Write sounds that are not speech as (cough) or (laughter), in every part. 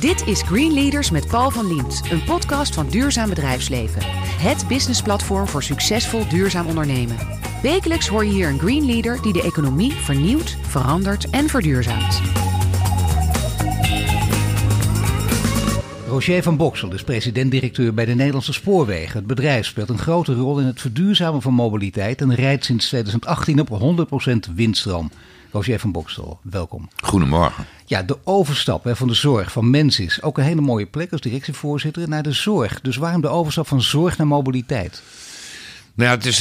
Dit is Green Leaders met Paul van Liemt, een podcast van Duurzaam Bedrijfsleven. Het businessplatform voor succesvol duurzaam ondernemen. Wekelijks hoor je hier een Green Leader die de economie vernieuwt, verandert en verduurzaamt. Roger van Boksel is president-directeur bij de Nederlandse Spoorwegen. Het bedrijf speelt een grote rol in het verduurzamen van mobiliteit en rijdt sinds 2018 op 100% windstroom. Roger van Boksel, welkom. Goedemorgen. Ja, de overstap hè, van de zorg van mensen is ook een hele mooie plek als directievoorzitter naar de zorg. Dus waarom de overstap van zorg naar mobiliteit? Nou ja, het is,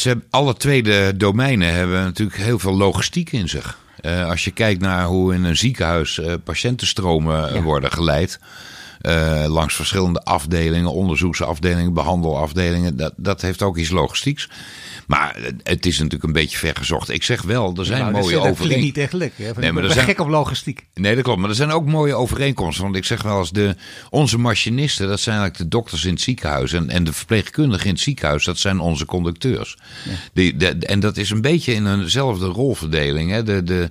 ze hebben, alle twee de domeinen hebben natuurlijk heel veel logistiek in zich. Uh, als je kijkt naar hoe in een ziekenhuis uh, patiëntenstromen ja. worden geleid. Uh, langs verschillende afdelingen, onderzoeksafdelingen, behandelafdelingen. Dat, dat heeft ook iets logistieks. Maar het is natuurlijk een beetje vergezocht. Ik zeg wel, er zijn nou, mooie overeenkomsten. Dat niet echt lekker. Nee, maar er zijn gek op logistiek. Nee, dat klopt. Maar er zijn ook mooie overeenkomsten. Want ik zeg wel eens, de, onze machinisten, dat zijn eigenlijk de dokters in het ziekenhuis. En, en de verpleegkundigen in het ziekenhuis, dat zijn onze conducteurs. Ja. Die, de, en dat is een beetje in eenzelfde rolverdeling. Hè. De, de,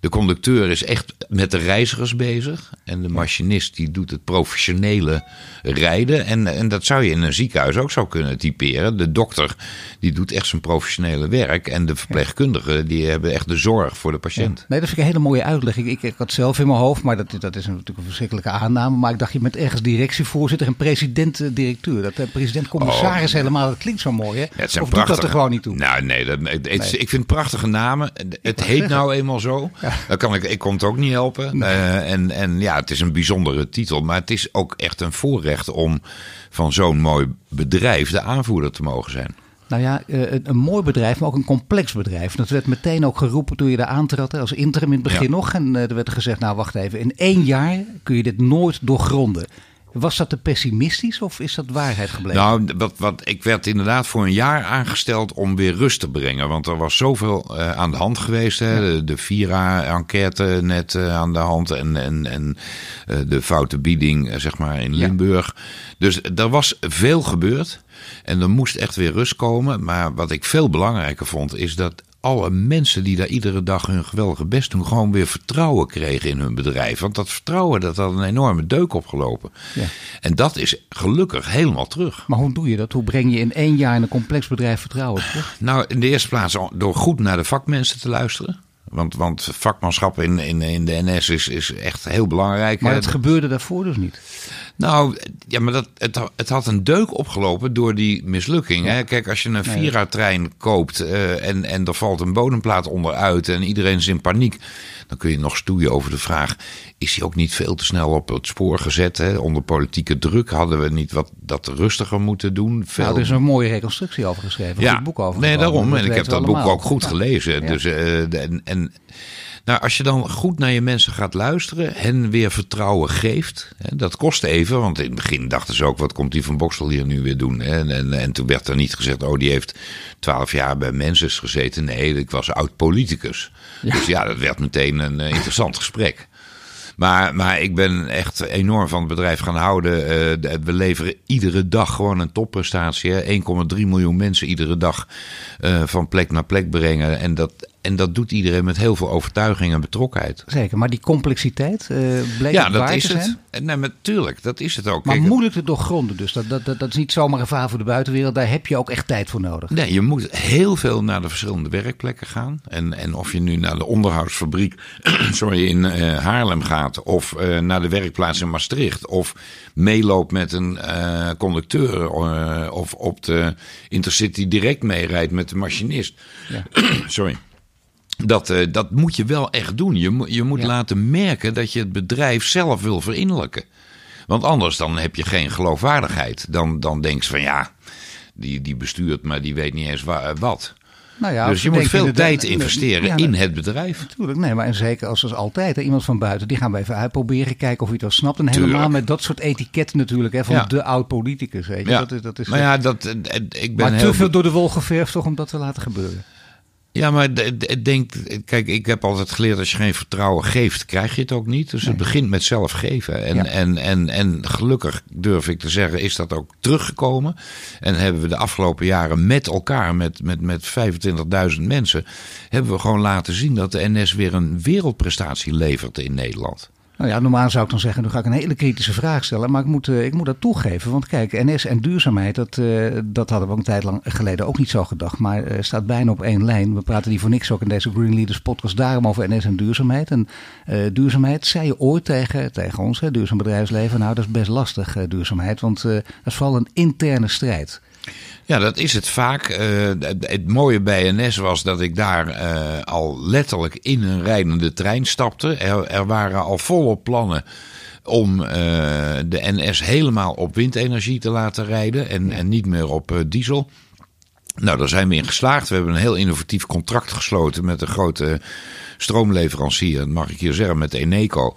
de conducteur is echt met de reizigers bezig. En de machinist die doet het professionele rijden. En, en dat zou je in een ziekenhuis ook zo kunnen typeren. De dokter die doet echt zijn professionele werk. En de verpleegkundigen die hebben echt de zorg voor de patiënt. Ja. Nee, dat vind ik een hele mooie uitleg. Ik, ik, ik had zelf in mijn hoofd, maar dat, dat is natuurlijk een verschrikkelijke aanname. Maar ik dacht, je bent ergens directievoorzitter en president-directeur. Dat uh, president-commissaris oh, helemaal, dat klinkt zo mooi hè? Ja, het zijn of prachtige, dat er gewoon niet toe? Nou nee, dat, het, nee. ik vind prachtige namen. Het heet nou eenmaal zo. Ja. Dan kan ik, ik kon het ook niet helpen. Nee. Uh, en, en ja, het is een bijzondere titel. Maar het is ook echt een voorrecht om van zo'n mooi bedrijf de aanvoerder te mogen zijn. Nou ja, een, een, mooi bedrijf, maar ook een complex bedrijf. Dat werd meteen ook geroepen toen je daar aantrad, als interim in het begin ja. nog. En er werd gezegd, nou wacht even, in één jaar kun je dit nooit doorgronden. Was dat te pessimistisch of is dat waarheid gebleven? Nou, wat, wat, ik werd inderdaad voor een jaar aangesteld om weer rust te brengen. Want er was zoveel uh, aan de hand geweest. Hè? Ja. De, de Vira-enquête net uh, aan de hand. En, en, en uh, de foute bieding, zeg maar, in Limburg. Ja. Dus er was veel gebeurd. En er moest echt weer rust komen. Maar wat ik veel belangrijker vond, is dat alle mensen die daar iedere dag hun geweldige best doen, gewoon weer vertrouwen kregen in hun bedrijf. Want dat vertrouwen, dat had een enorme deuk opgelopen. Ja. En dat is gelukkig helemaal terug. Maar hoe doe je dat? Hoe breng je in één jaar in een complex bedrijf vertrouwen terug? Nou, in de eerste plaats door goed naar de vakmensen te luisteren. Want, want vakmanschap in, in, in de NS is, is echt heel belangrijk. Maar het gebeurde daarvoor dus niet? Nou, ja, maar dat, het, het had een deuk opgelopen door die mislukking. Hè? Kijk, als je een Vira-trein koopt uh, en, en er valt een bodemplaat onderuit en iedereen is in paniek, dan kun je nog stoeien over de vraag: is hij ook niet veel te snel op het spoor gezet? Hè? Onder politieke druk hadden we niet wat dat rustiger moeten doen. Veel... Nou, er is een mooie reconstructie over geschreven. Ja, boek over nee, daarom. En ik heb dat boek ook goed gelezen. Dus, uh, en, en nou, als je dan goed naar je mensen gaat luisteren, hen weer vertrouwen geeft. Hè, dat kost even, want in het begin dachten ze ook, wat komt die van Boksel hier nu weer doen? Hè? En, en, en, toen werd er niet gezegd, oh, die heeft twaalf jaar bij mensen gezeten. Nee, ik was oud-politicus. Ja. Dus ja, dat werd meteen een uh, interessant gesprek. Maar, maar ik ben echt enorm van het bedrijf gaan houden. Uh, we leveren iedere dag gewoon een topprestatie. 1,3 miljoen mensen iedere dag uh, van plek naar plek brengen. En dat, en dat doet iedereen met heel veel overtuiging en betrokkenheid. Zeker, maar die complexiteit uh, bleek ja, het dat waar is te het. Nee, natuurlijk, dat is het ook. Maar Kijk, moeilijk te doorgronden dus. Dat, dat, dat, dat is niet zomaar een verhaal voor de buitenwereld. Daar heb je ook echt tijd voor nodig. Nee, je moet heel veel naar de verschillende werkplekken gaan. En, en of je nu naar de onderhoudsfabriek (clears throat) sorry, in uh, Haarlem gaat... of uh, naar de werkplaats in Maastricht... of meeloopt met een conducteur... of op de Intercity direct meerijdt met de machinist. Ja. (clears throat) sorry. Dat, uh, dat moet je wel echt doen. Je, je moet ja. laten merken dat je het bedrijf zelf wil verinnerlijken. Want anders dan heb je geen geloofwaardigheid. Dan, dan denk je van ja, die, die bestuurt, maar die weet niet eens wa wat. Nou ja, dus je moet veel tijd investeren ja, in het bedrijf. Natuurlijk, nee, maar en zeker als als altijd, hè, iemand van buiten, die gaan we even uitproberen, kijken of hij het wel snapt. En helemaal Tuurlijk. met dat soort etiketten natuurlijk, hè, van ja. de oud-politicus. Weet je. Ja. Dat is, dat is, maar ja, dat, ik ben maar te veel door de wol geverfd toch om dat te laten gebeuren. Ja, maar ik denk, kijk, ik heb altijd geleerd als je geen vertrouwen geeft, krijg je het ook niet. Dus nee. het begint met zelf geven. En, ja. en, en, en gelukkig durf ik te zeggen, is dat ook teruggekomen. En hebben we de afgelopen jaren met elkaar, met, met, met 25.000 mensen, hebben we gewoon laten zien dat de NS weer een wereldprestatie levert in Nederland. Nou ja, normaal zou ik dan zeggen, nu ga ik een hele kritische vraag stellen. Maar ik moet, uh, ik moet dat toegeven. Want kijk, NS en duurzaamheid, dat, uh, dat hadden we een tijd lang geleden ook niet zo gedacht. Maar uh, staat bijna op één lijn. We praten die voor niks ook in deze Green Leaders podcast daarom over NS en duurzaamheid. En duurzaamheid, zei je ooit tegen, tegen ons, duurzaam bedrijfsleven. Nou, dat is best lastig, duurzaamheid. Want dat is vooral een interne strijd. Ja, dat is het vaak. Uh, het mooie bij NS was dat ik daar uh, al letterlijk in een rijdende trein stapte. Er, er waren al volop plannen om uh, de NS helemaal op windenergie te laten rijden en, en niet meer op diesel. Nou, daar zijn we in geslaagd. We hebben een heel innovatief contract gesloten met een grote stroomleverancier, dat mag ik hier zeggen, met Eneco.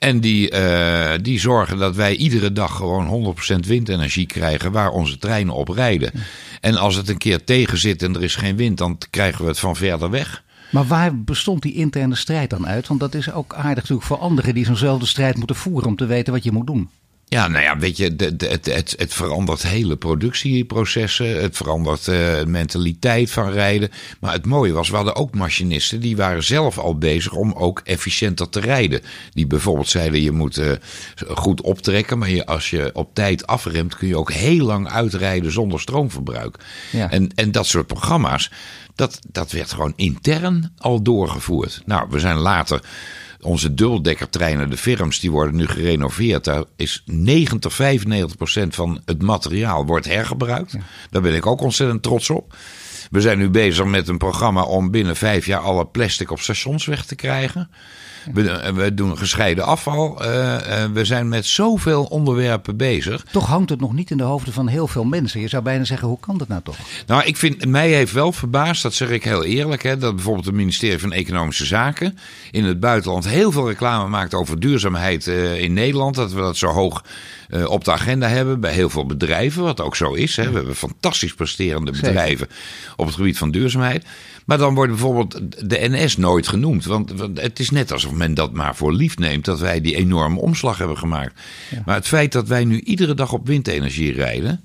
En die, uh, die zorgen dat wij iedere dag gewoon 100% windenergie krijgen waar onze treinen op rijden. En als het een keer tegen zit en er is geen wind, dan krijgen we het van verder weg. Maar waar bestond die interne strijd dan uit? Want dat is ook aardig natuurlijk voor anderen die zo'nzelfde strijd moeten voeren om te weten wat je moet doen. Ja, nou ja, weet je, het, het, het, het verandert hele productieprocessen. Het verandert uh, de mentaliteit van rijden. Maar het mooie was, we hadden ook machinisten die waren zelf al bezig om ook efficiënter te rijden. Die bijvoorbeeld zeiden, je moet uh, goed optrekken. Maar je, als je op tijd afremt, kun je ook heel lang uitrijden zonder stroomverbruik. Ja. En, en dat soort programma's, dat, dat werd gewoon intern al doorgevoerd. Nou, we zijn later onze dubbeldekkertreinen, de firms, die worden nu gerenoveerd. Daar is 90, 95 procent van het materiaal wordt hergebruikt. Daar ben ik ook ontzettend trots op. We zijn nu bezig met een programma om binnen vijf jaar alle plastic op stations weg te krijgen. We, we doen gescheiden afval. Uh, uh, we zijn met zoveel onderwerpen bezig. Toch hangt het nog niet in de hoofden van heel veel mensen. Je zou bijna zeggen, hoe kan dat nou toch? Nou, ik vind, mij heeft wel verbaasd, dat zeg ik heel eerlijk, hè, dat bijvoorbeeld het ministerie van Economische Zaken in het buitenland heel veel reclame maakt over duurzaamheid uh, in Nederland. Dat we dat zo hoog op de agenda hebben bij heel veel bedrijven, wat ook zo is. Hè. We hebben fantastisch presterende bedrijven op het gebied van duurzaamheid. Maar dan wordt bijvoorbeeld de NS nooit genoemd. Want het is net alsof men dat maar voor lief neemt dat wij die enorme omslag hebben gemaakt. Maar het feit dat wij nu iedere dag op windenergie rijden.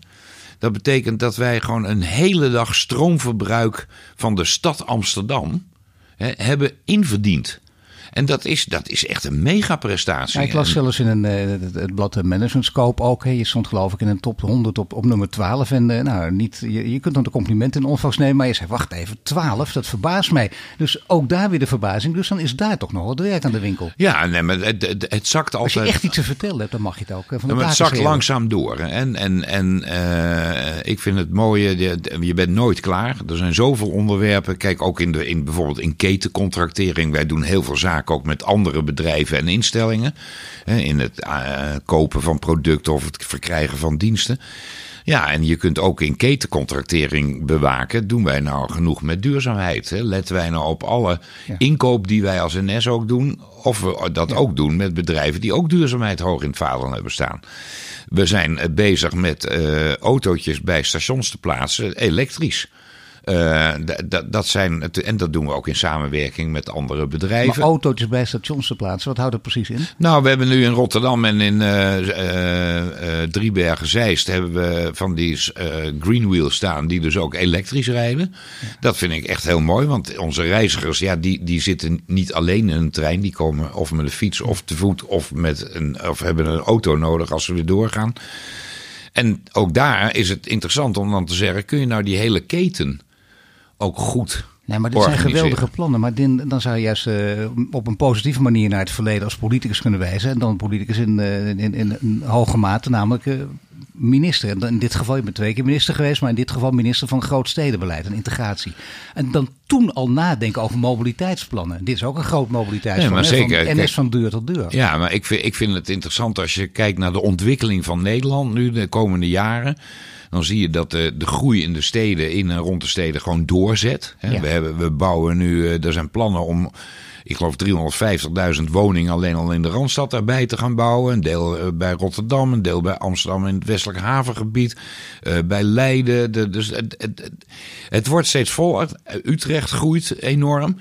Dat betekent dat wij gewoon een hele dag stroomverbruik van de stad Amsterdam hè, hebben inverdiend. En dat is, dat is echt een megaprestatie. Ja, ik las zelfs in een, uh, het, blad Management Scope ook. Hè. Je stond geloof ik in een top 100 op, op nummer 12. En uh, nou, niet, je, je kunt dan de complimenten in ontvangst nemen. Maar je zei, wacht even, 12, dat verbaast mij. Dus ook daar weer de verbazing. Dus dan is daar toch nog wat werk aan de winkel. Ja, nee, maar het, het, het zakt altijd... Als je echt iets te vertellen hebt, dan mag je het ook. Eh, van de maar het zakt langzaam door. En, en, en uh, ik vind het mooie, je, je bent nooit klaar. Er zijn zoveel onderwerpen. Kijk, ook in, de, in bijvoorbeeld in ketencontractering. Wij doen heel veel zaken ook met andere bedrijven en instellingen. In het uh, kopen van producten of het verkrijgen van diensten. Ja, en je kunt ook in ketencontractering bewaken. Doen wij nou genoeg met duurzaamheid? Hè? Letten wij nou op alle inkoop die wij als NS ook doen? Of we dat ook doen met bedrijven die ook duurzaamheid hoog in het vaandel hebben staan? We zijn eh, bezig met uh, autootjes bij stations te plaatsen, elektrisch. Uh, dat zijn, en dat doen we ook in samenwerking met andere bedrijven. Maar autootjes bij stations te plaatsen, wat houdt dat precies in? Nou, we hebben nu in Rotterdam en in uh, uh, Driebergen-Zeist hebben we van die Greenwheels staan, die dus ook elektrisch rijden. Ja. Dat vind ik echt heel mooi, want onze reizigers, ja, die, die zitten niet alleen in een trein. Die komen of met een fiets of te voet of, met een, of hebben een auto nodig als ze weer doorgaan. En ook daar is het interessant om dan te zeggen: kun je nou die hele keten ook goed. Nee, maar dit zijn geweldige plannen. Maar dan zou je juist uh, op een positieve manier naar het verleden als politicus kunnen wijzen. En dan politicus in, uh, in, in, een hoge mate, namelijk uh, minister. En in dit geval, je bent twee keer minister geweest, maar in dit geval minister van grootstedenbeleid en integratie. En dan toen al nadenken over mobiliteitsplannen. Dit is ook een groot mobiliteitsplan. Maar zeker. Van deur tot deur. Ja, maar ik vind, ik vind het interessant als je kijkt naar de ontwikkeling van Nederland nu de komende jaren dan zie je dat de, de groei in de steden, in en rond de steden, gewoon doorzet. We, hebben, we bouwen nu, eh, er zijn plannen om ik geloof 350.000 woningen alleen al in de Randstad daarbij te gaan bouwen. Een deel eh, bij Rotterdam, een deel bij Amsterdam in het westelijk havengebied. Uh, bij Leiden. De, dus het, het, het, wordt steeds voller. Utrecht groeit enorm.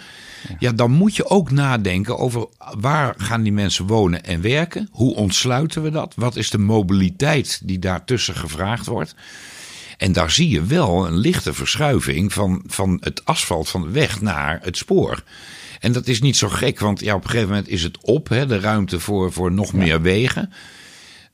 Ja, dan moet je ook nadenken over waar gaan die mensen wonen en werken? Hoe ontsluiten we dat? Wat is de mobiliteit die daartussen gevraagd wordt? En daar zie je wel een lichte verschuiving van, van het asfalt van de weg naar het spoor. En dat is niet zo gek, want ja, op een gegeven moment is het op, hè, de ruimte voor, voor nog meer wegen.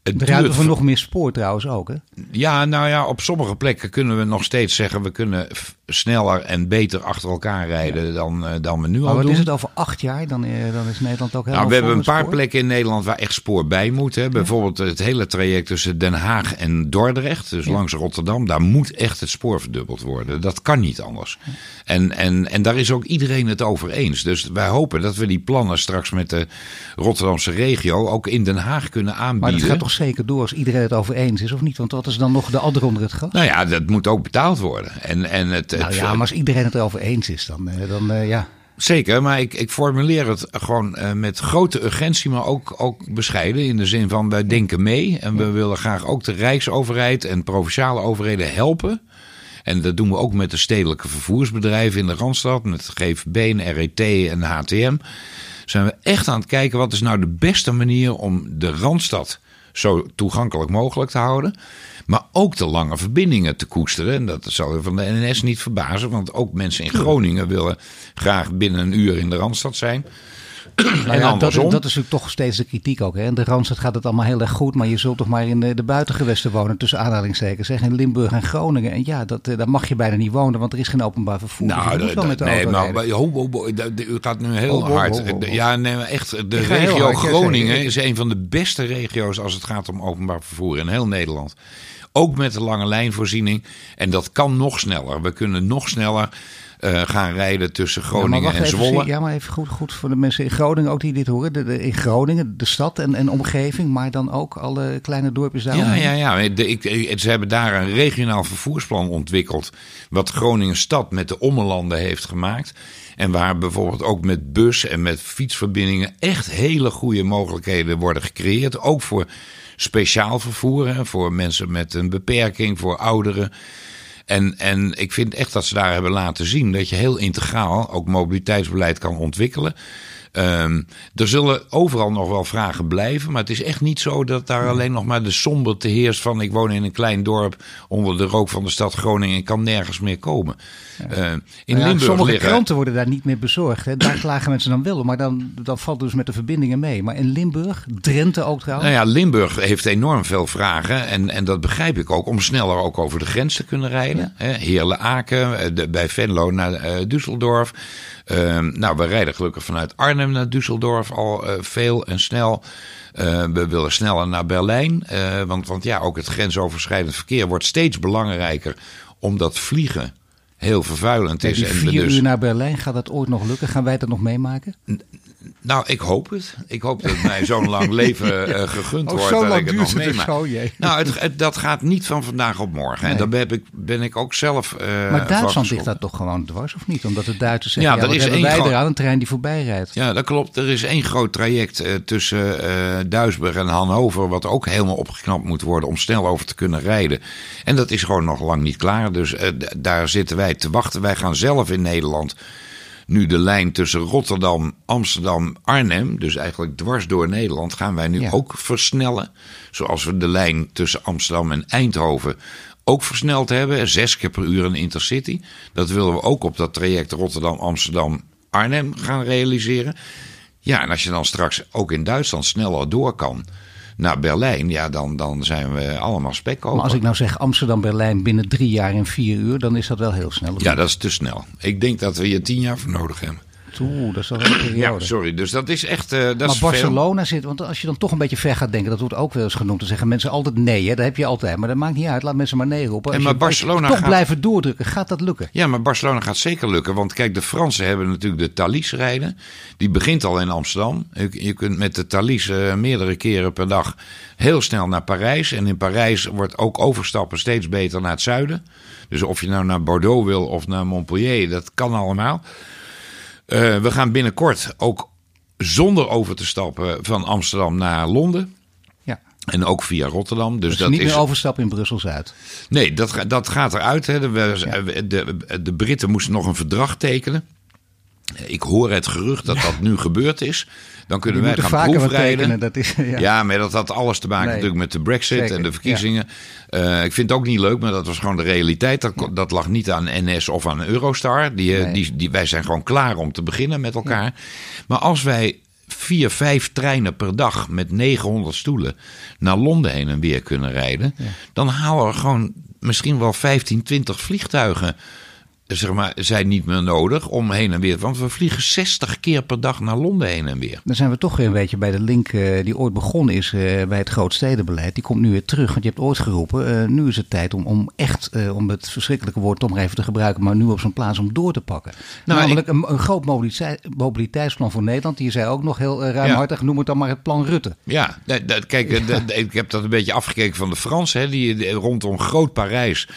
Het ruimte voor nog meer spoor trouwens ook, hè? Ja, nou ja, op sommige plekken kunnen we nog steeds zeggen... we kunnen sneller en beter achter elkaar rijden dan, uh, dan we nu maar al wat doen. is het over acht jaar? Dan, uh, dan is Nederland ook helemaal Nou, we hebben een paar spoor? plekken in Nederland waar echt spoor bij moet. Hè. Bijvoorbeeld het hele traject tussen Den Haag en Dordrecht, dus Ja. langs Rotterdam. Daar moet echt het spoor verdubbeld worden. Dat kan niet anders. En, en, en daar is ook iedereen het over eens. Dus wij hopen dat we die plannen straks met de Rotterdamse regio ook in Den Haag kunnen Maar aanbieden. dat gaat toch zeker door als iedereen het over eens is, of niet? Want wat is dan nog de adder onder het gat? Nou ja, dat moet ook betaald worden. En, en het, Nou ja, maar als iedereen het erover eens is, dan, eh, dan eh, ja. Zeker, maar ik, ik formuleer het gewoon eh, met grote urgentie, maar ook, ook bescheiden. In de zin van wij denken mee en we willen graag ook de Rijksoverheid en provinciale overheden helpen. En dat doen we ook met de stedelijke vervoersbedrijven in de Randstad, met GVB en RET en HTM. Zijn we echt aan het kijken wat is nou de beste manier om de Randstad zo toegankelijk mogelijk te houden. Maar ook de lange verbindingen te koesteren. En dat zal je van de NS niet verbazen. Want ook mensen in Groningen willen graag binnen een uur in de Randstad zijn. (clears throat) Nou en ja, dat, dat is natuurlijk toch steeds de kritiek ook. Hè? In de Randstad gaat het allemaal heel erg goed, maar je zult toch maar in de, de buitengewesten wonen, tussen aanhalingstekens. Zeg, in Limburg en Groningen. En ja, dat, eh, daar mag je bijna niet wonen, want er is geen openbaar vervoer. Nou, moet dat- wel met de nee, auto maar ho, ho, ho, dat- u gaat nu heel hard. Ja, nee, maar echt. De regio hard, Groningen is een van de beste regio's als het gaat om openbaar vervoer in heel Nederland. Ook met de lange lijnvoorziening. En dat kan nog sneller. We kunnen nog sneller eh, gaan rijden tussen Groningen en even, Zwolle. Ja, maar even goed, goed voor de mensen in Groningen ook die dit horen. De, de- in Groningen, de stad en, en omgeving, maar dan ook alle kleine dorpjes daar. Ja, ja, ja. De, ik, ik- ze hebben daar een regionaal vervoersplan ontwikkeld. Wat Groningen stad met de ommelanden heeft gemaakt. En waar bijvoorbeeld ook met bus en met fietsverbindingen echt hele goede mogelijkheden worden gecreëerd. Ook voor speciaal vervoer. Hè, voor mensen met een beperking, voor ouderen. En, en ik vind echt dat ze daar hebben laten zien dat je heel integraal ook mobiliteitsbeleid kan ontwikkelen. Ehm, er zullen overal nog wel vragen blijven, maar het is echt niet zo dat daar alleen nog maar de somberte heerst van ik woon in een klein dorp onder de rook van de stad Groningen en kan nergens meer komen. Eh, in Nou ja, Limburg sommige liggen, kranten worden daar niet meer bezorgd. Hè. Daar klagen mensen dan wel om, maar dan, dan valt dus met de verbindingen mee. Maar in Limburg, Drenthe ook trouwens. Nou ja, Limburg heeft enorm veel vragen. En, en dat begrijp ik ook. Om sneller ook over de grens te kunnen rijden. Hè, Heerlen-Aken, eh, bij Venlo naar eh, Düsseldorf. Ehm, nou, we rijden gelukkig vanuit Arnhem naar Düsseldorf al eh, veel en snel. Eh, we willen sneller naar Berlijn. eh, want, want ja, ook het grensoverschrijdend verkeer wordt steeds belangrijker. Omdat vliegen heel vervuilend is. die en we vier dus uur naar Berlijn, gaat dat ooit nog lukken? Gaan wij dat nog meemaken? Nou, ik hoop het. Ik hoop dat mij zo'n lang (laughs) leven eh, gegund Oh, wordt. zo dat lang ik het duurt nog het dus meemaak. gewoon, jee. Nou, het, het- dat gaat niet van vandaag op morgen. En daar ben ik, ben ik ook zelf. eh, maar Duitsland ligt daar toch gewoon dwars, of niet? Omdat de Duitsers zeggen, Ja, ja, er is één wij groot- eraan? Een trein die voorbij rijdt. Ja, dat klopt. Er is één groot traject eh, tussen Duisburg en Hannover. Wat ook helemaal opgeknapt moet worden om snel over te kunnen rijden. En dat is gewoon nog lang niet klaar. Dus daar zitten wij te wachten. Wij gaan zelf in Nederland nu de lijn tussen Rotterdam, Amsterdam, Arnhem. Dus eigenlijk dwars door Nederland gaan wij nu Ja. ook versnellen. Zoals we de lijn tussen Amsterdam en Eindhoven ook versneld hebben. Zes keer per uur een intercity. Dat willen we ook op dat traject Rotterdam-Amsterdam-Arnhem gaan realiseren. Ja, en als je dan straks ook in Duitsland sneller door kan naar Berlijn, ja, dan, dan zijn we allemaal spekkoper. Maar als ik nou zeg Amsterdam-Berlijn binnen drie jaar en vier uur, dan is dat wel heel snel. Ja, dat is te snel. Ik denk dat we hier tien jaar voor nodig hebben. Oeh, dat is een (clears throat) periode. Ja, sorry. Dus dat is echt. eh dat maar is veel. Barcelona zit, want als je dan toch een beetje ver gaat denken, dat wordt ook wel eens genoemd. Dan zeggen mensen altijd nee, hè? dat heb je altijd. Maar dat maakt niet uit, laat mensen maar nee roepen. En maar je- Barcelona toch gaat- blijven doordrukken, gaat dat lukken? Ja, maar Barcelona gaat zeker lukken. Want kijk, de Fransen hebben natuurlijk de Thalys rijden. Die begint al in Amsterdam. Je, je kunt met de Thalys eh, meerdere keren per dag heel snel naar Parijs. En in Parijs wordt ook overstappen steeds beter naar het zuiden. Dus of je nou naar Bordeaux wil of naar Montpellier, dat kan allemaal. Eh, we gaan binnenkort ook zonder over te stappen van Amsterdam naar Londen. Ja. En ook via Rotterdam. Dus, Dus dat niet is. meer overstappen in Brussel-Zuid. Nee, dat, dat gaat eruit. Hè. De, we- de, de Britten moesten nog een verdrag tekenen. Ik hoor het gerucht dat dat nu gebeurd is. Dan kunnen wij gaan proefrijden. Dat is, ja. ja. maar dat had alles te maken natuurlijk met de brexit en de verkiezingen. Uh, ik vind het ook niet leuk, maar dat was gewoon de realiteit. Dat, dat lag niet aan NS of aan Eurostar. Die, eh, die, die, wij zijn gewoon klaar om te beginnen met elkaar. Maar als wij vier, vijf treinen per dag met 900 stoelen naar Londen heen en weer kunnen rijden, dan halen we gewoon misschien wel 15, 20 vliegtuigen zeg maar, zijn niet meer nodig om heen en weer. Want we vliegen 60 keer per dag naar Londen heen en weer. Dan zijn we toch weer een beetje bij de link uh, die ooit begonnen is uh, bij het grootstedenbeleid. Die komt nu weer terug, want je hebt ooit geroepen. Uh, nu is het tijd om, om echt, om het verschrikkelijke woord toch maar even te gebruiken, maar nu op zijn plaats om door te pakken. Nou, Namelijk een, een, groot mobiliteitsplan voor Nederland. Die zei ook nog heel ruimhartig, ja. noem het dan maar het plan Rutte. Ja, kijk, ik heb dat een beetje afgekeken van de Fransen. Hè, die rondom Groot Parijs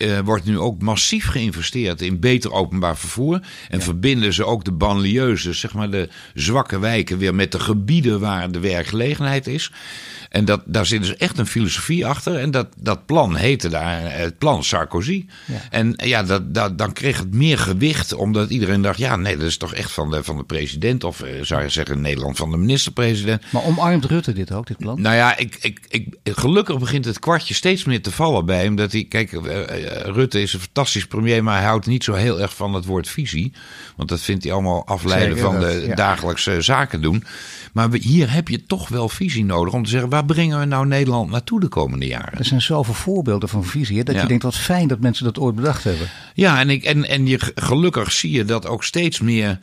uh, wordt nu ook massief geïnvesteerd in beter openbaar vervoer. En verbinden ze ook de banlieues, dus zeg maar de zwakke wijken, weer met de gebieden waar de werkgelegenheid is. En dat, daar zit dus echt een filosofie achter. En dat, dat plan heette daar eh, het plan Sarkozy. En ja, dat, dat, dan kreeg het meer gewicht, omdat iedereen dacht: ja, nee, dat is toch echt van de, van de president. Of eh, zou je zeggen, in Nederland van de minister-president. Maar omarmt Rutte dit ook, dit plan? Nou ja, ik, ik, ik, gelukkig begint het kwartje steeds meer te vallen bij hem. Dat hij, kijk, eh, Rutte is een fantastisch premier, maar hij houdt niet zo heel erg van het woord visie. Want dat vindt hij allemaal afleiden van de dagelijkse zaken doen. Maar hier heb je toch wel visie nodig om te zeggen: waar brengen we nou Nederland naartoe de komende jaren? Er zijn zoveel voorbeelden van visie dat je denkt: wat fijn dat mensen dat ooit bedacht hebben. Ja, en, ik, en, en je, gelukkig zie je dat ook steeds meer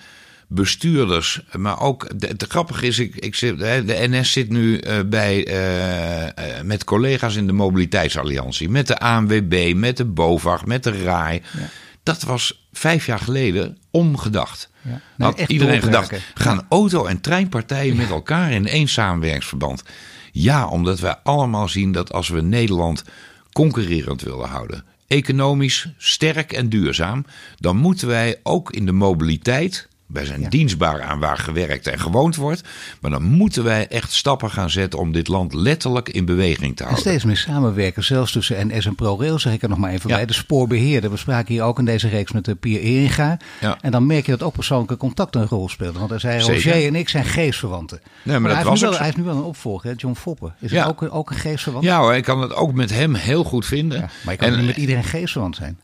bestuurders. Maar ook, het grappige is, ik, ik zit, de NS zit nu uh, bij, uh, met collega's in de Mobiliteitsalliantie. Met de ANWB, met de BOVAG, met de RAI. Ja. Dat was vijf jaar geleden omgedacht. Ja. Had iedereen gedacht, gaan auto- en treinpartijen met elkaar in één samenwerkingsverband? Ja, omdat wij allemaal zien dat als we Nederland concurrerend willen houden, economisch sterk en duurzaam, dan moeten wij ook in de mobiliteit wij zijn dienstbaar aan waar gewerkt en gewoond wordt. Maar dan moeten wij echt stappen gaan zetten om dit land letterlijk in beweging te houden. En steeds meer samenwerken, zelfs tussen NS en ProRail, zeg ik er nog maar even bij. De spoorbeheerder. We spraken hier ook in deze reeks met de Pier Eringa. En dan merk je dat ook persoonlijke contact een rol speelt. Want hij zei, Roger en ik zijn geestverwanten. Nee, maar, dat hij, heeft wel, hij, heeft nu wel een opvolger, John Foppen. Is het ook, ook een geestverwant? Ja hoor, ik kan het ook met hem heel goed vinden. maar je kan en, niet met iedereen geestverwant zijn.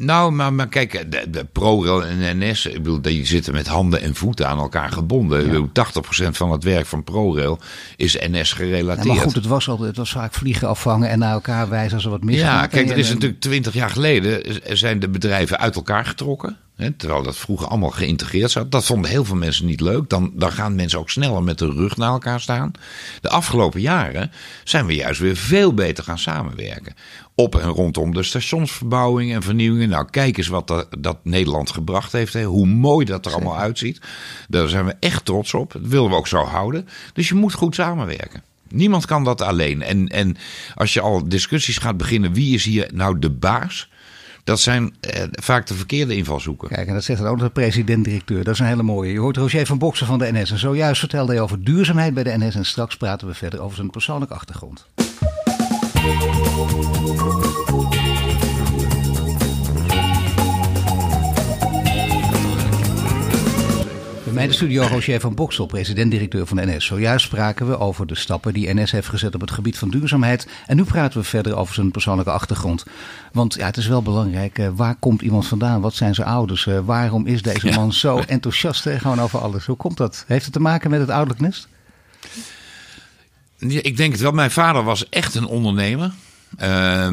Nou, maar, maar kijk, de, de ProRail en NS, ik bedoel, die zitten met handen en voeten aan elkaar gebonden. Ja. 80% van het werk van ProRail is NS gerelateerd. maar goed, het was, altijd, het was vaak vliegen afvangen en naar elkaar wijzen als er wat misgaat. Ja, kijk, er is natuurlijk 20 jaar geleden zijn de bedrijven uit elkaar getrokken. Terwijl dat vroeger allemaal geïntegreerd zat. Dat vonden heel veel mensen niet leuk. Dan, dan gaan mensen ook sneller met de rug naar elkaar staan. De afgelopen jaren zijn we juist weer veel beter gaan samenwerken op en rondom de stationsverbouwing en vernieuwingen. Nou, kijk eens wat dat, dat Nederland gebracht heeft. Hè. Hoe mooi dat er allemaal uitziet. Daar zijn we echt trots op. Dat willen we ook zo houden. Dus je moet goed samenwerken. Niemand kan dat alleen. En, en als je al discussies gaat beginnen, wie is hier nou de baas? Dat zijn eh, vaak de verkeerde invalshoeken. Kijk, en dat zegt ook de president-directeur. Dat is een hele mooie. Je hoort Roger van Boksen van de NS. En zojuist vertelde hij over duurzaamheid bij de NS. En straks praten we verder over zijn persoonlijke achtergrond. Bij de studio Roger van Boksel, president-directeur van de NS. Zojuist spraken we over de stappen die NS heeft gezet op het gebied van duurzaamheid. En nu praten we verder over zijn persoonlijke achtergrond. Want ja, het is wel belangrijk, uh, waar komt iemand vandaan? Wat zijn zijn ouders? Uh, waarom is deze man zo enthousiast uh, gewoon over alles? Hoe komt dat? Heeft het te maken met het ouderlijk nest? ik denk het wel. Mijn vader was echt een ondernemer. Uh,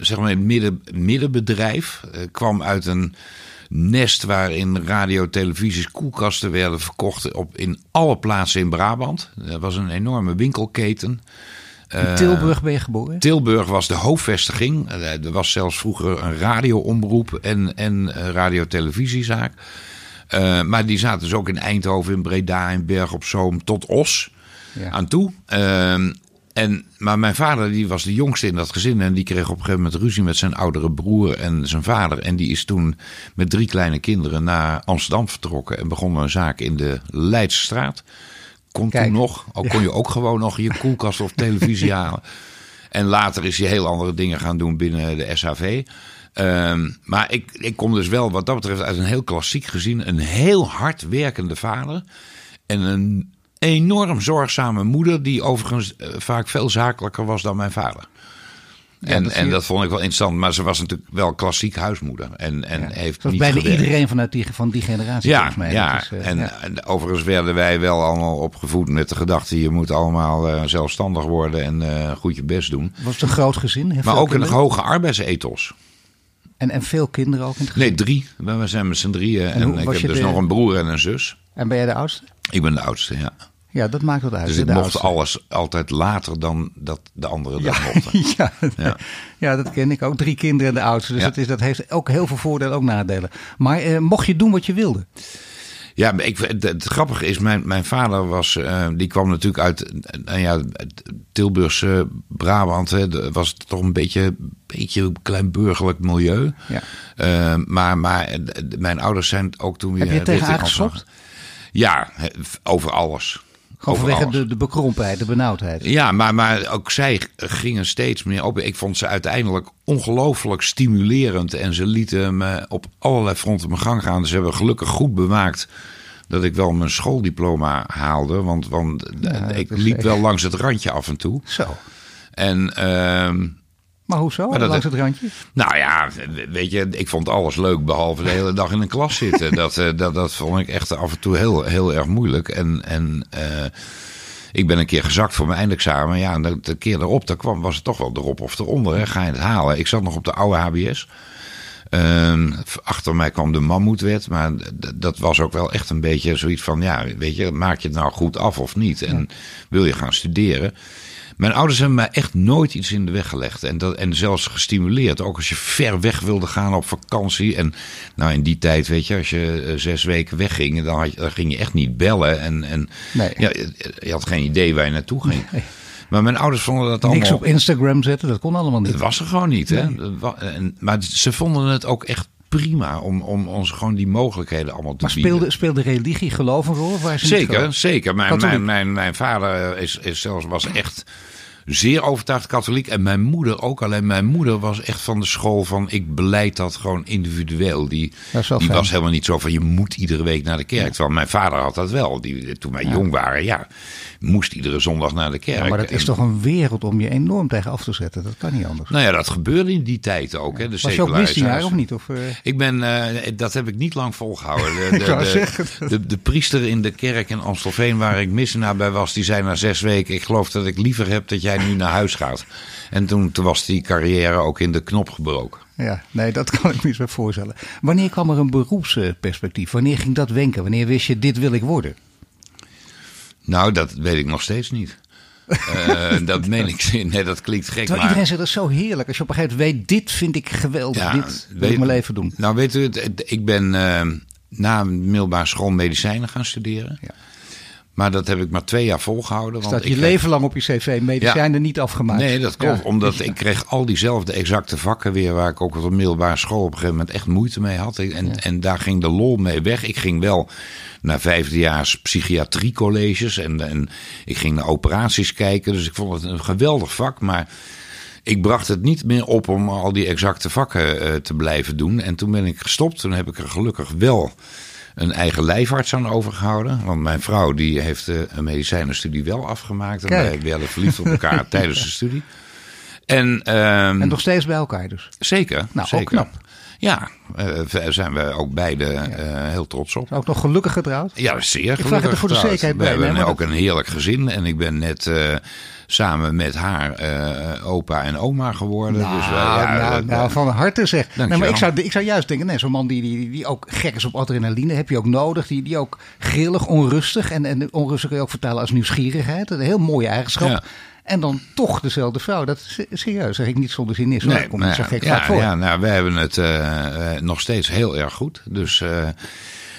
zeg maar een midden, middenbedrijf. Kwam uit een nest waarin radio, televisies, koelkasten werden verkocht op, in alle plaatsen in Brabant. Dat was een enorme winkelketen. In Tilburg ben je geboren? Tilburg was de hoofdvestiging. Er was zelfs vroeger een radioomroep en, en radio-televisiezaak. Uh, maar die zaten dus ook in Eindhoven, in Breda, in Berg op Zoom tot Os ja. aan toe. Uh, en, maar mijn vader die was de jongste in dat gezin. En die kreeg op een gegeven moment ruzie met zijn oudere broer en zijn vader. En die is toen met drie kleine kinderen naar Amsterdam vertrokken. En begon een zaak in de Leidse straat. Kon toen nog. Al kon je ook gewoon nog je koelkast of televisie (laughs) halen. En later is hij heel andere dingen gaan doen binnen de SHV. Ehm, maar ik, ik kom dus wel wat dat betreft uit een heel klassiek gezin. Een heel hard werkende vader. En een enorm zorgzame moeder. Die overigens eh, vaak veel zakelijker was dan mijn vader. en, dat en dat vond ik wel interessant. Maar ze was natuurlijk wel klassiek huismoeder. En, en ja, heeft niet bijna iedereen vanuit die, van die generatie. Ja, mij. ja. Is, uh, en, ja. en, overigens werden wij wel allemaal opgevoed met de gedachte... je moet allemaal uh, zelfstandig worden en uh, goed je best doen. Was het een groot gezin? Maar ook kinderen? een hoge arbeidsethos. En, en veel kinderen ook in het gezin? Nee, drie. We zijn met z'n drieën. En, en ik heb dus de... nog een broer en een zus. En ben jij de oudste? Ik ben de oudste, ja. Ja, dat maakt wat uit. Dus ik mocht alles altijd later dan dat de anderen ja, dat mochten. (laughs) Ja, ja. ja, dat ken ik ook. Drie kinderen en de oudste. Dus ja. dat, is, dat heeft ook heel veel voordelen, ook nadelen. Maar eh, mocht je doen wat je wilde? Ja, ik, het, het, grappige is, mijn, mijn vader was, uh, die kwam natuurlijk uit uh, ja, Tilburgse Brabant. Hè, was toch een beetje, beetje klein burgerlijk milieu. Ja. Uh, maar, maar mijn ouders zijn ook toen weer... Heb je tegen? Ja, over alles. Gewoon vanwege de, de bekrompenheid, de benauwdheid. Ja, maar, maar ook zij gingen steeds meer op. Ik vond ze uiteindelijk ongelooflijk stimulerend. En ze lieten me op allerlei fronten mijn gang gaan. Ze hebben gelukkig goed bewaakt dat ik wel mijn schooldiploma haalde. Want, want ja, ik liep echt... wel langs het randje af en toe. Zo. En... Uh, maar hoezo? Maar dat, langs het randje? Nou ja, weet je, ik vond alles leuk behalve de hele dag in een klas zitten. dat, dat, dat vond ik echt af en toe heel, heel erg moeilijk. En, en uh, ik ben een keer gezakt voor mijn eindexamen. Ja, en de, de keer erop, daar kwam, was het toch wel erop of eronder. Hè. Ga je het halen? Ik zat nog op de oude HBS. Uh, achter mij kwam de mammoetwet, maar dat was ook wel echt een beetje zoiets van, ja, weet je, maak je het nou goed af of niet? En wil je gaan studeren? Mijn ouders hebben mij echt nooit iets in de weg gelegd. En, dat, en zelfs gestimuleerd. Ook als je ver weg wilde gaan op vakantie. En nou, in die tijd, weet je, als je uh, zes weken wegging, dan, had je, dan ging je echt niet bellen. En, en nee. ja, je had geen idee waar je naartoe ging. Nee. Maar mijn ouders vonden dat allemaal... Niks op Instagram zetten, dat kon allemaal niet. Dat was er gewoon niet, nee. hè. En, maar ze vonden het ook echt prima om, om ons gewoon die mogelijkheden allemaal te maar bieden. speelde, speelde religie geloof een rol? Zeker, zeker. Mijn, mijn, mijn, mijn vader is, is zelfs, was echt zeer overtuigd katholiek. En mijn moeder ook. Alleen mijn moeder was echt van de school van ik beleid dat gewoon individueel. Die, die was helemaal niet zo van je moet iedere week naar de kerk. Ja. Terwijl mijn vader had dat wel. Die, toen wij ja. jong waren, ja, moest iedere zondag naar de kerk. Ja, maar dat is toch een wereld om je enorm tegen af te zetten. Dat kan niet anders. Nou ja, dat gebeurde in die tijd ook. Hè, de was je ook missionair of niet? Of, uh... Ik ben, uh, dat heb ik niet lang volgehouden. De, (laughs) de, de, de, de priester in de kerk in Amstelveen waar ik missionair bij was, die zei na zes weken, ik geloof dat ik liever heb dat jij nu naar huis gaat. En toen, toen was die carrière ook in de knop gebroken. Ja, nee, dat kan ik me eens voorstellen. Wanneer kwam er een beroepsperspectief? Wanneer ging dat wenken? Wanneer wist je, dit wil ik worden? Nou, dat weet ik nog steeds niet. uh, (laughs) dat meen ik. Nee, dat klinkt gek. Terwijl maar... iedereen zegt dat is zo heerlijk. Als je op een gegeven moment weet, dit vind ik geweldig. Ja, dit wil weet, ik mijn leven doen. Nou, weet u, ik ben uh, na middelbare school medicijnen gaan studeren. Ja. Maar dat heb ik maar twee jaar volgehouden. Staat want je ik leven lang op je cv, medicijnen ja. niet afgemaakt. Nee, dat klopt. Ja. Omdat ik kreeg al diezelfde exacte vakken weer... waar ik ook op de middelbare school op een gegeven moment echt moeite mee had. En, ja. en daar ging de lol mee weg. Ik ging wel naar vijfdejaars psychiatriecolleges. En, en ik ging naar operaties kijken. Dus ik vond het een geweldig vak. Maar ik bracht het niet meer op om al die exacte vakken uh, te blijven doen. En toen ben ik gestopt. Toen heb ik er gelukkig wel een eigen lijfarts aan overgehouden. Want mijn vrouw die heeft uh, een medicijnenstudie wel afgemaakt. En Kijk. wij werden verliefd op elkaar (laughs) tijdens de studie. En, um, en nog steeds bij elkaar dus? Zeker. Nou, zeker. ook knap. Ja, uh, zijn we ook beide uh, heel trots op. Ook nog gelukkig getrouwd? Ja, zeer gelukkig Ik vraag het er voor de zekerheid we bij. hebben nee, ook een heerlijk gezin. En ik ben net uh, samen met haar uh, opa en oma geworden. Nou, dus, uh, ja, nou, uh, nou, van harte zeg. Maar ik, zou, ik zou juist denken, nee, zo'n man die, die, die ook gek is op adrenaline, heb je ook nodig. Die, die ook grillig, onrustig. En, en onrustig kun je ook vertalen als nieuwsgierigheid. Een heel mooie eigenschap. Ja. En dan toch dezelfde vrouw. Dat is serieus, zeg ik niet zonder zin is. Nee, komt nou zo gek ja, voor. ja, nou, wij hebben het uh, nog steeds heel erg goed. Dus, uh,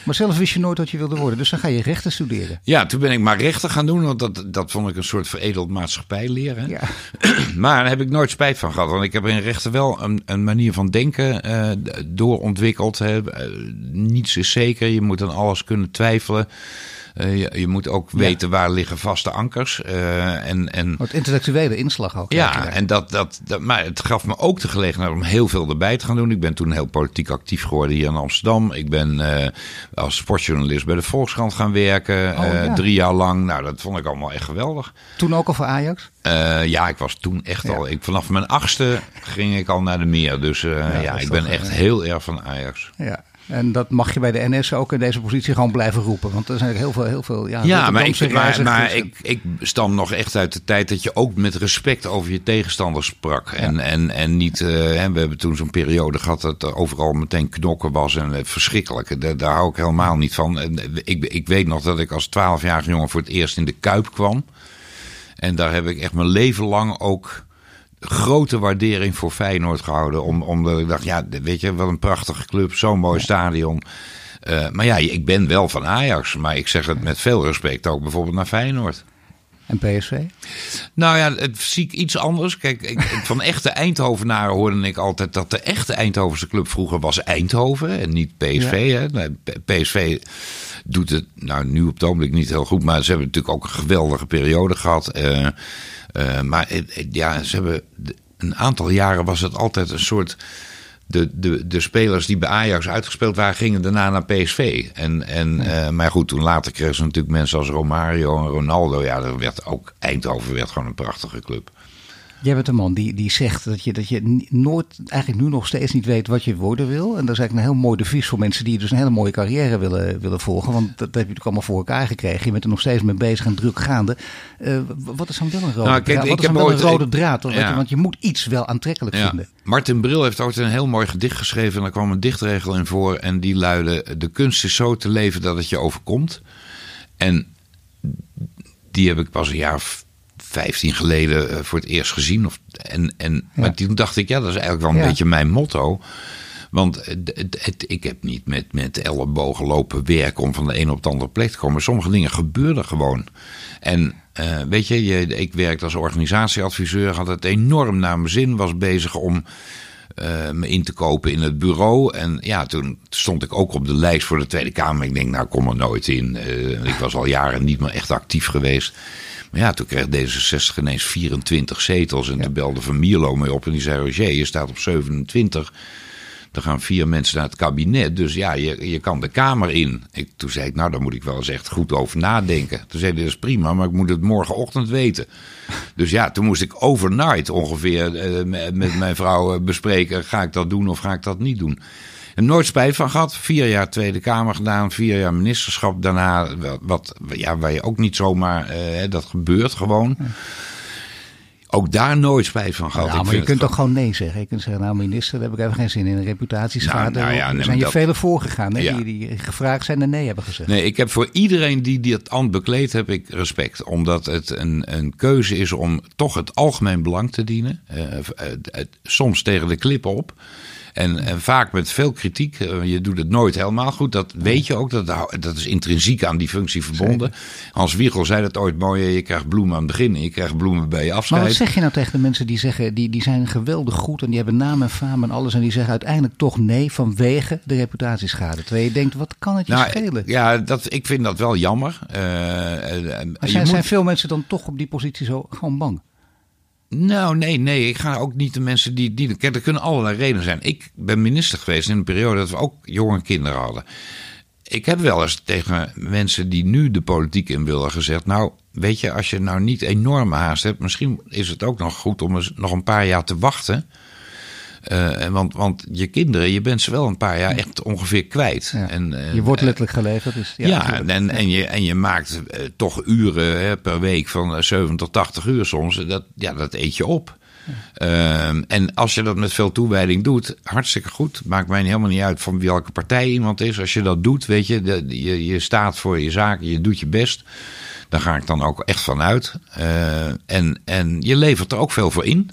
maar zelf wist je nooit wat je wilde worden. Dus dan ga je rechten studeren. Ja, toen ben ik maar rechten gaan doen. Want dat, dat vond ik een soort veredeld maatschappij leren. Ja. (clears throat) maar daar heb ik nooit spijt van gehad. Want ik heb in rechten wel een, een manier van denken uh, doorontwikkeld. Hè. niets is zeker. Je moet aan alles kunnen twijfelen. Je, je, moet ook weten waar liggen vaste ankers. en, en, het intellectuele inslag ook. Ja, en dat, dat, dat, maar het gaf me ook de gelegenheid om heel veel erbij te gaan doen. Ik ben toen heel politiek actief geworden hier in Amsterdam. Ik ben als sportjournalist bij de Volkskrant gaan werken. Oh, drie jaar lang. Nou, dat vond ik allemaal echt geweldig. Toen ook al voor Ajax? ja, ik was toen echt al. Ik, vanaf mijn achtste ging ik al naar de meer. Dus ja, ja ik ben echt heel erg van Ajax. Ja. En dat mag je bij de NS ook in deze positie gewoon blijven roepen. Want er zijn heel veel, heel veel. Ja, ja maar, ik, maar, maar ik, ik stam nog echt uit de tijd dat je ook met respect over je tegenstanders sprak. En, en, en niet. Uh, we hebben toen zo'n periode gehad dat er overal meteen knokken was en uh, verschrikkelijk. Daar, daar hou ik helemaal niet van. En, ik, ik weet nog dat ik als 12-jarige jongen voor het eerst in de Kuip kwam. En daar heb ik echt mijn leven lang ook grote waardering voor Feyenoord gehouden. Om, omdat ik dacht, ja, weet je, wat een prachtige club, zo'n mooi stadion. Uh, maar ja, ik ben wel van Ajax, maar ik zeg het met veel respect ook bijvoorbeeld naar Feyenoord. En PSV? Nou ja, het zie ik iets anders. Kijk, ik, (laughs) van echte Eindhovenaren hoorde ik altijd dat de echte Eindhovense club vroeger was Eindhoven en niet PSV. Hè? PSV doet het nou nu op het ogenblik niet heel goed, maar ze hebben natuurlijk ook een geweldige periode gehad. Uh, uh, maar ja, ze hebben een aantal jaren was het altijd een soort. De, de, de spelers die bij Ajax uitgespeeld waren, gingen daarna naar PSV. En, en, uh, maar goed, toen later kregen ze natuurlijk mensen als Romario en Ronaldo. Ja, dat werd ook Eindhoven werd gewoon een prachtige club. Jij bent een man die, die zegt dat je, dat je nooit, eigenlijk nu nog steeds niet weet wat je worden wil. En dat is eigenlijk een heel mooi devies voor mensen die dus een hele mooie carrière willen, willen volgen. Want dat, heb je natuurlijk allemaal voor elkaar gekregen. Je bent er nog steeds mee bezig en druk gaande. Uh, wat is dan wel een rode nou, kijk, draad? Wat is dan wel een rode draad? Ja. Want je moet iets wel aantrekkelijk ja. vinden. Martin Bril heeft ooit een heel mooi gedicht geschreven. En daar kwam een dichtregel in voor. En die luidde, de kunst is zo te leven dat het je overkomt. En die heb ik pas een jaar 15 geleden eh, voor het eerst gezien. Of, en, en, Maar toen dacht ik, ja, dat is eigenlijk wel een beetje mijn motto. Want het, ik heb niet met, met ellebogen lopen werken om van de ene op de andere plek te komen. Sommige dingen gebeuren gewoon. En uh, weet je, je, ik werkte als organisatieadviseur, had het enorm naar mijn zin, was bezig om uh, me in te kopen in het bureau. En ja, toen stond ik ook op de lijst voor de Tweede Kamer. Ik denk, nou, kom er nooit in. Uh, ik was al jaren niet meer echt actief geweest. Maar ja, toen kreeg D66 ineens 24 zetels. En ja. toen belde Van Mierlo mee op en die zei: Roger, je staat op 27. Er gaan vier mensen naar het kabinet. Dus ja, je, je kan de Kamer in. Ik, toen zei ik, nou, daar moet ik wel eens echt goed over nadenken. Toen zei hij, dat is prima, maar ik moet het morgenochtend weten. (laughs) Dus ja, toen moest ik overnight ongeveer eh, met mijn vrouw eh, bespreken... ga ik dat doen of ga ik dat niet doen? En nooit spijt van gehad. Vier jaar Tweede Kamer gedaan, vier jaar ministerschap. Daarna, wat, ja, waar je ook niet zomaar, uh, dat gebeurt gewoon. Ook daar nooit spijt van gehad. Ja, maar je kunt toch gewoon nee zeggen. Je kunt zeggen, nou minister, daar heb ik even geen zin in. Een reputatieschade. Nou, nou er zijn je dat... velen voorgegaan hè, die, die gevraagd zijn en nee hebben gezegd. Nee, ik heb voor iedereen die dit ambt bekleed, heb ik respect. Omdat het een, een keuze is om toch het algemeen belang te dienen. Uh, soms tegen de klippen op. En, en, vaak met veel kritiek. Eh, je doet het nooit helemaal goed. Dat weet je ook. Dat, dat is intrinsiek aan die functie verbonden. Hans Wiegel zei dat ooit mooi. Je krijgt bloemen aan het begin en je krijgt bloemen bij je afscheid. Maar wat zeg je nou tegen de mensen die zeggen... die, die zijn geweldig goed en die hebben naam en faam en alles... en die zeggen uiteindelijk toch nee vanwege de reputatieschade. Terwijl je denkt, wat kan het je nou, schelen? Ja, dat, ik vind dat wel jammer. Uh, maar zijn, zijn veel mensen dan toch op die positie zo gewoon bang? Nou, nee, nee. Ik ga ook niet de mensen die. die er kunnen allerlei redenen zijn. Ik ben minister geweest in een periode dat we ook jonge kinderen hadden. Ik heb wel eens tegen mensen die nu de politiek in willen gezegd. Nou, weet je, als je nou niet enorme haast hebt, misschien is het ook nog goed om nog een paar jaar te wachten. Uh, want, want je kinderen, je bent ze wel een paar jaar echt ongeveer kwijt. En, uh, je wordt letterlijk geleverd. Dus, ja, ja en, en, je, en je maakt uh, toch uren hè, per week van 7 tot 80 uur soms. Dat, ja, dat eet je op. Ehm, en als je dat met veel toewijding doet, hartstikke goed. Maakt mij helemaal niet uit van welke partij iemand is. Als je dat doet, weet je, de, je, je staat voor je zaken, je doet je best. Daar ga ik dan ook echt van uit. en, en je levert er ook veel voor in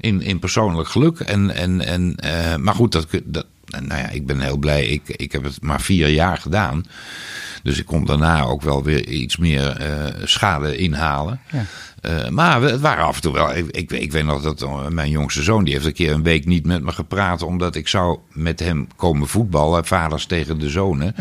in, in persoonlijk geluk. En, en, en, uh, maar goed, dat, dat, nou ja, ik ben heel blij. Ik, ik heb het maar vier jaar gedaan. Dus ik kon daarna ook wel weer iets meer uh, schade inhalen. Ja. Uh, maar het waren af en toe wel. Ik, ik, ik, weet nog dat mijn jongste zoon. die heeft een keer een week niet met me gepraat. omdat ik zou met hem komen voetballen. Vaders tegen de zonen.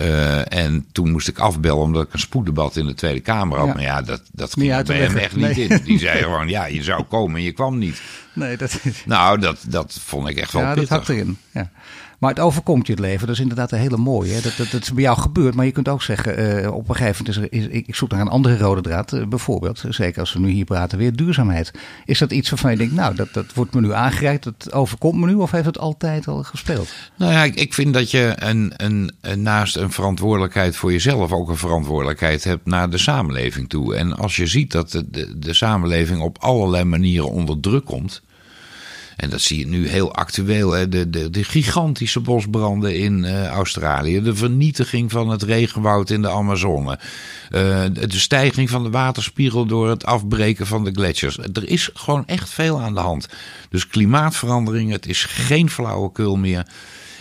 uh, (laughs) en toen moest ik afbellen. omdat ik een spoeddebat in de Tweede Kamer had. Ja. Maar ja, dat, dat ging bij hem echt niet in. Die (laughs) zei gewoon: ja, je zou komen en je kwam niet. Nee, dat is... Nou, dat, dat vond ik echt wel ja, pittig. dat had erin. Ja. Maar het overkomt je het leven. Dat is inderdaad een hele mooie. Dat, dat, is bij jou gebeurd. Maar je kunt ook zeggen, uh, op een gegeven moment is er, ik zoek naar een andere rode draad. Uh, bijvoorbeeld, zeker als we nu hier praten, weer duurzaamheid. Is dat iets waarvan je denkt, nou, dat, dat wordt me nu aangereikt. Dat overkomt me nu of heeft het altijd al gespeeld? Nou ja, ik, vind dat je een, een, naast een verantwoordelijkheid voor jezelf ook een verantwoordelijkheid hebt naar de samenleving toe. En als je ziet dat de, de samenleving op allerlei manieren onder druk komt. En dat zie je nu heel actueel. Hè? De, de, de gigantische bosbranden in uh, Australië. De vernietiging van het regenwoud in de Amazone. Uh, de stijging van de waterspiegel door het afbreken van de gletsjers. Er is gewoon echt veel aan de hand. Dus klimaatverandering, het is geen flauwekul meer.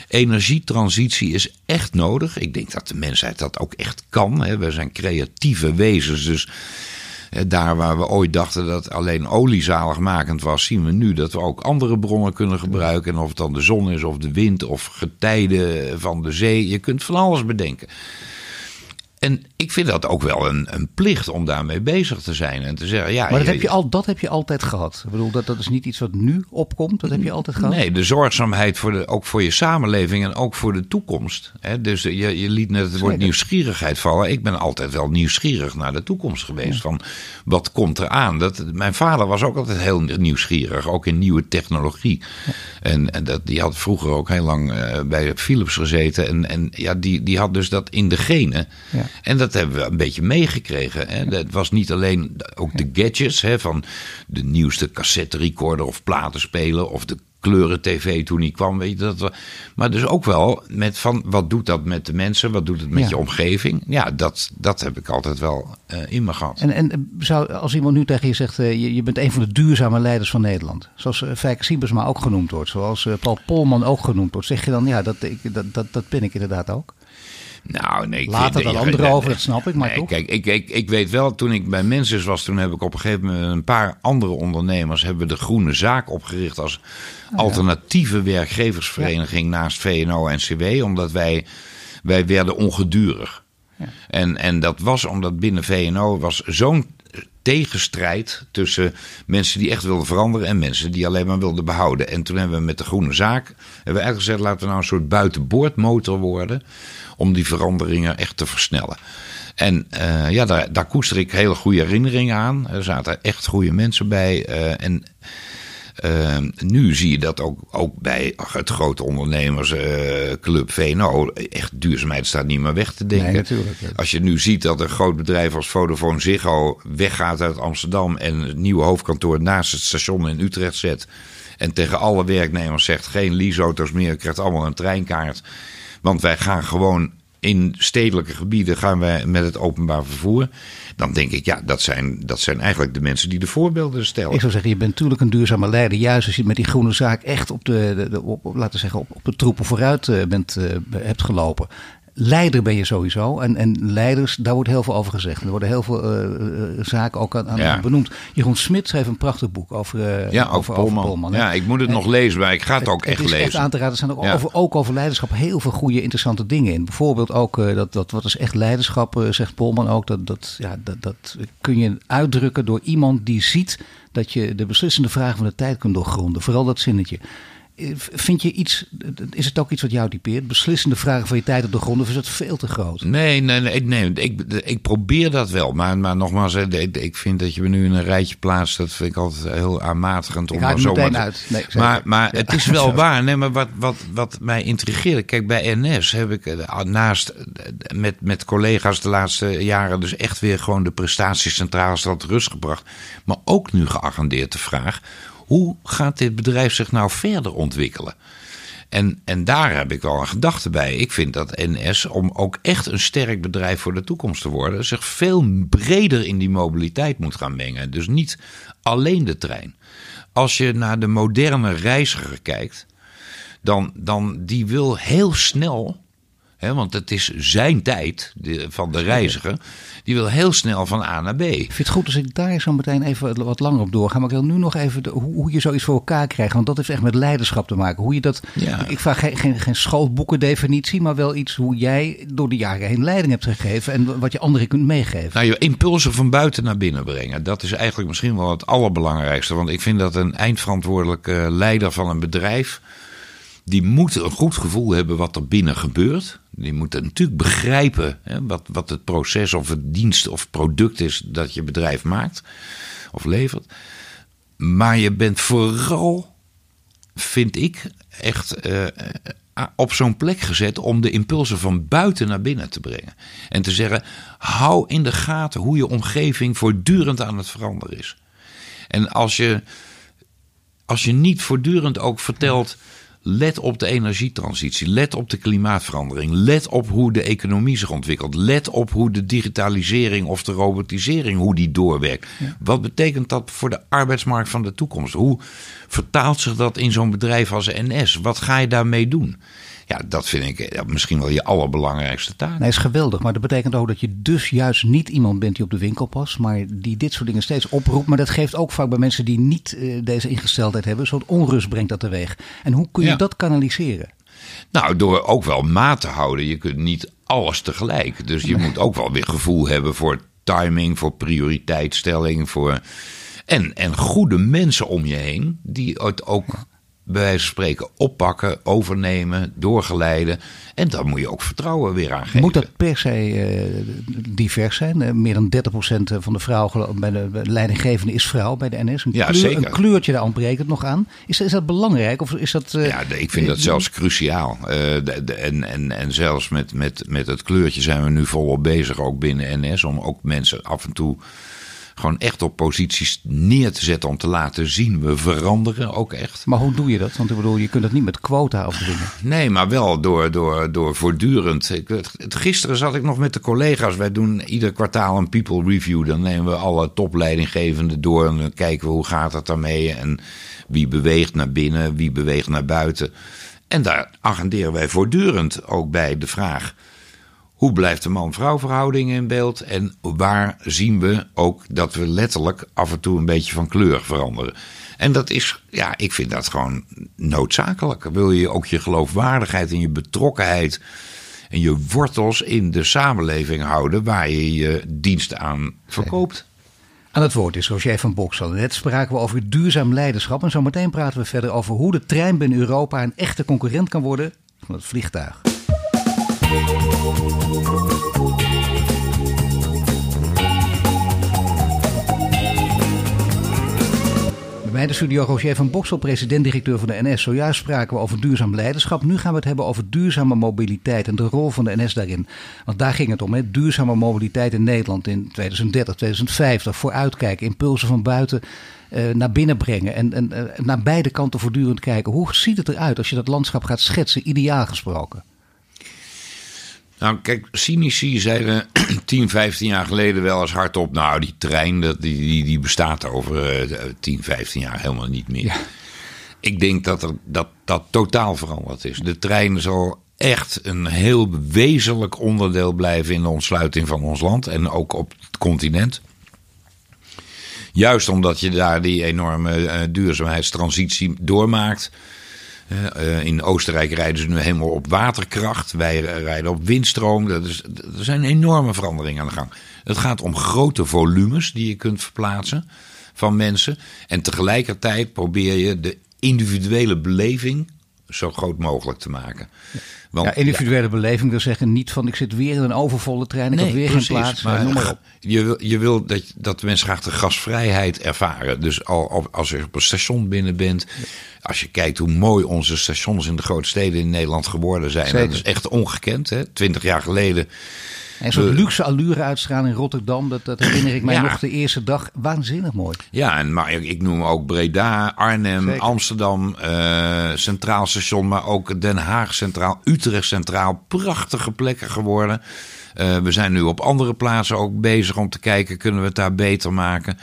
Energietransitie is echt nodig. Ik denk dat de mensheid dat ook echt kan. Hè. We zijn creatieve wezens. Dus daar waar we ooit dachten dat alleen olie zaligmakend was, zien we nu dat we ook andere bronnen kunnen gebruiken. En of het dan de zon is, of de wind, of getijden van de zee. Je kunt van alles bedenken. En ik vind dat ook wel een, een plicht om daarmee bezig te zijn. En te zeggen, ja, maar dat, heb je al, dat heb je altijd gehad. Ik bedoel, dat, dat is niet iets wat nu opkomt. Dat heb je altijd gehad. Nee, de zorgzaamheid voor de, ook voor je samenleving en ook voor de toekomst. Hè? Dus je, je liet net het woord nieuwsgierigheid vallen. Ik ben altijd wel nieuwsgierig naar de toekomst geweest. Van wat komt er aan? Dat, mijn vader was ook altijd heel nieuwsgierig. Ook in nieuwe technologie. En, en dat, die had vroeger ook heel lang uh, bij Philips gezeten. En, en ja, die, die had dus dat in de genen. Ja. En dat hebben we een beetje meegekregen. Het was niet alleen ook de gadgets hè, van de nieuwste cassette recorder of platenspeler of de kleuren tv toen hij kwam. Weet je, dat, maar dus ook wel met van wat doet dat met de mensen, wat doet het met je omgeving. Ja, dat, dat heb ik altijd wel uh, in me gehad. En, en zou, als iemand nu tegen je zegt, uh, je, je, bent een van de duurzame leiders van Nederland. Zoals uh, Siebersma ook genoemd wordt, zoals Paul Polman ook genoemd wordt. Zeg je dan, ja, dat, ik, dat, dat, dat ben ik inderdaad ook? Nou, nee. Ik Later dan anderen over, (laughs) dat snap ik, maar nee, toch? Kijk, ik, ik, ik weet wel, toen ik bij Mensis was, toen heb ik op een gegeven moment een paar andere ondernemers, hebben we de Groene Zaak opgericht als oh, alternatieve ja. werkgeversvereniging ja. naast VNO en CW, omdat wij, wij werden ongedurig. Ja. En, en dat was omdat binnen VNO was zo'n tegenstrijd tussen mensen die echt wilden veranderen en mensen die alleen maar wilden behouden. En toen hebben we met de Groene Zaak hebben we eigenlijk gezegd: laten we nou een soort buitenboordmotor worden om die veranderingen echt te versnellen. En uh, ja, daar, daar koester ik hele goede herinneringen aan. Er zaten echt goede mensen bij. Uh, en uh, nu zie je dat ook, ook bij het grote ondernemersclub VNO. Echt duurzaamheid staat niet meer weg te denken. Nee, natuurlijk. Als je nu ziet dat een groot bedrijf als Vodafone Ziggo weggaat uit Amsterdam en het nieuwe hoofdkantoor naast het station in Utrecht zet. En tegen alle werknemers zegt geen leaseauto's meer, je krijgt allemaal een treinkaart. Want wij gaan gewoon in stedelijke gebieden gaan wij met het openbaar vervoer. Dan denk ik, ja, dat zijn, dat zijn eigenlijk de mensen die de voorbeelden stellen. Ik zou zeggen, je bent natuurlijk een duurzame leider. Juist als je met die groene zaak echt op de, op, laten zeggen, op, op de troepen vooruit uh, bent, uh, hebt gelopen leider ben je sowieso. En, en leiders, daar wordt heel veel over gezegd. Er worden heel veel uh, zaken ook aan, aan ja. benoemd. Jeroen Smit schreef een prachtig boek over, uh, ja, over, Polman. over Polman. Ja, ik moet het en, nog lezen, maar ik ga het, het ook echt het is lezen. Echt aan te raden. Er staan ook, ja. over, ook over leiderschap heel veel goede, interessante dingen in. Bijvoorbeeld ook, uh, dat, dat, wat is echt leiderschap, zegt Polman ook. Dat, dat, ja, dat, dat kun je uitdrukken door iemand die ziet dat je de beslissende vragen van de tijd kunt doorgronden. Vooral dat zinnetje. Vind je iets, is het ook iets wat jou typeert? Beslissende vragen van je tijd op de grond of is dat veel te groot? Nee, nee, nee, nee ik, ik probeer dat wel. Maar, maar nogmaals, ik, vind dat je me nu in een rijtje plaatst. Dat vind ik altijd heel aanmatigend. Om ik zo maar uit. Nee, maar maar ja. het is wel (laughs) waar. Nee, maar wat, wat, wat mij intrigeert. Kijk, bij NS heb ik naast met, met collega's de laatste jaren dus echt weer gewoon de prestatiecentrales tot rust gebracht. Maar ook nu geagendeerd de vraag hoe gaat dit bedrijf zich nou verder ontwikkelen? En, en daar heb ik wel een gedachte bij. Ik vind dat NS, om ook echt een sterk bedrijf voor de toekomst te worden, zich veel breder in die mobiliteit moet gaan mengen. Dus niet alleen de trein. Als je naar de moderne reiziger kijkt, dan, dan die wil heel snel want het is zijn tijd van de reiziger. Die wil heel snel van A naar B. Ik vind het goed als ik daar zo meteen even wat langer op doorga. Maar ik wil nu nog even hoe, hoe, je zoiets voor elkaar krijgt. Want dat heeft echt met leiderschap te maken. Hoe je dat. Ik vraag geen, geen, geen schoolboekendefinitie, maar wel iets hoe jij door de jaren heen leiding hebt gegeven. En wat je anderen kunt meegeven. Nou, je impulsen van buiten naar binnen brengen. Dat is eigenlijk misschien wel het allerbelangrijkste. Want ik vind dat een eindverantwoordelijke leider van een bedrijf die moeten een goed gevoel hebben wat er binnen gebeurt. Die moeten natuurlijk begrijpen hè, wat, wat het proces of het dienst of product is dat je bedrijf maakt of levert. Maar je bent vooral, vind ik, echt eh, op zo'n plek gezet om de impulsen van buiten naar binnen te brengen. En te zeggen: hou in de gaten hoe je omgeving voortdurend aan het veranderen is. En als je, als je niet voortdurend ook vertelt Let op de energietransitie. Let op de klimaatverandering. Let op hoe de economie zich ontwikkelt. Let op hoe de digitalisering of de robotisering hoe die doorwerkt. Wat betekent dat voor de arbeidsmarkt van de toekomst? Hoe vertaalt zich dat in zo'n bedrijf als NS? Wat ga je daarmee doen? Ja, dat vind ik misschien wel je allerbelangrijkste taak. Nee, is geweldig. Maar dat betekent ook dat je dus juist niet iemand bent die op de winkel past, maar die dit soort dingen steeds oproept. Maar dat geeft ook vaak bij mensen die niet uh, deze ingesteldheid hebben, een soort onrust brengt dat teweeg. En hoe kun je dat kanaliseren? Nou, door ook wel maat te houden. Je kunt niet alles tegelijk. Dus je moet ook wel weer gevoel hebben voor timing, voor prioriteitsstelling, voor. En, en goede mensen om je heen die het ook bij wijze van spreken oppakken, overnemen, doorgeleiden. En dan moet je ook vertrouwen weer aan geven. Moet dat per se uh, divers zijn? Uh, meer dan 30% van de vrouwen bij de leidinggevende is vrouw bij de NS. Een, ja, kleur, zeker. een kleurtje daar ontbreekt het nog aan. Is, is dat belangrijk? Of is dat, uh, ja, ik vind dat zelfs cruciaal. De, de, en, en, en zelfs met, met, met het kleurtje zijn we nu volop bezig, ook binnen NS, om ook mensen af en toe gewoon echt op posities neer te zetten om te laten zien we veranderen ook echt. Maar hoe doe je dat? Want ik bedoel, je kunt dat niet met quota afdwingen. Nee, maar wel door, door, door voortdurend. Ik, gisteren zat ik nog met de collega's. Wij doen ieder kwartaal een people review. Dan nemen we alle topleidinggevenden door en dan kijken we hoe gaat het daarmee en wie beweegt naar binnen, wie beweegt naar buiten. En daar agenderen wij voortdurend ook bij de vraag hoe blijft de man-vrouw verhouding in beeld? En waar zien we ook dat we letterlijk af en toe een beetje van kleur veranderen? En dat is, ja, ik vind dat gewoon noodzakelijk. Wil je ook je geloofwaardigheid en je betrokkenheid en je wortels in de samenleving houden waar je je diensten aan verkoopt? Aan het woord is Roger van Boksel. Net spraken we over duurzaam leiderschap. En zometeen praten we verder over hoe de trein binnen Europa een echte concurrent kan worden van het vliegtuig. Bij de studio Roger van Boksel, president-directeur van de NS. Zojuist spraken we over duurzaam leiderschap. Nu gaan we het hebben over duurzame mobiliteit en de rol van de NS daarin. Want daar ging het om, hè? duurzame mobiliteit in Nederland in 2030, 2050. Vooruitkijken, impulsen van buiten uh, naar binnen brengen. En, en uh, naar beide kanten voortdurend kijken. Hoe ziet het eruit als je dat landschap gaat schetsen, ideaal gesproken? Nou, kijk, cynici zeiden (clears throat) 10, 15 jaar geleden wel eens hardop... nou, die trein die, die, die bestaat over uh, 10, 15 jaar helemaal niet meer. Ja. Ik denk dat, er, dat dat totaal veranderd is. De trein zal echt een heel wezenlijk onderdeel blijven... in de ontsluiting van ons land en ook op het continent. Juist omdat je daar die enorme uh, duurzaamheidstransitie doormaakt... Uh, in Oostenrijk rijden ze nu helemaal op waterkracht. Wij rijden op windstroom. Dat is, er zijn enorme veranderingen aan de gang. Het gaat om grote volumes die je kunt verplaatsen van mensen. En tegelijkertijd probeer je de individuele beleving zo groot mogelijk te maken. Want, ja, individuele beleving wil zeggen niet van ik zit weer in een overvolle trein, ik nee, heb weer geen plaats. Maar, noem maar op. Je wil, je wil dat, dat mensen graag de gasvrijheid ervaren. Dus al, als je op een station binnen bent, als je kijkt hoe mooi onze stations in de grote steden in Nederland geworden zijn, dat is echt ongekend. Hè? Twintig jaar geleden en zo'n luxe allure uitstralen in Rotterdam, dat, dat herinner ik mij nog de eerste dag. Waanzinnig mooi. Ja, en maar ik noem ook Breda, Arnhem, Amsterdam, uh, Centraal Station, maar ook Den Haag Centraal, Utrecht Centraal. Prachtige plekken geworden. Uh, we zijn nu op andere plaatsen ook bezig om te kijken, kunnen we het daar beter maken.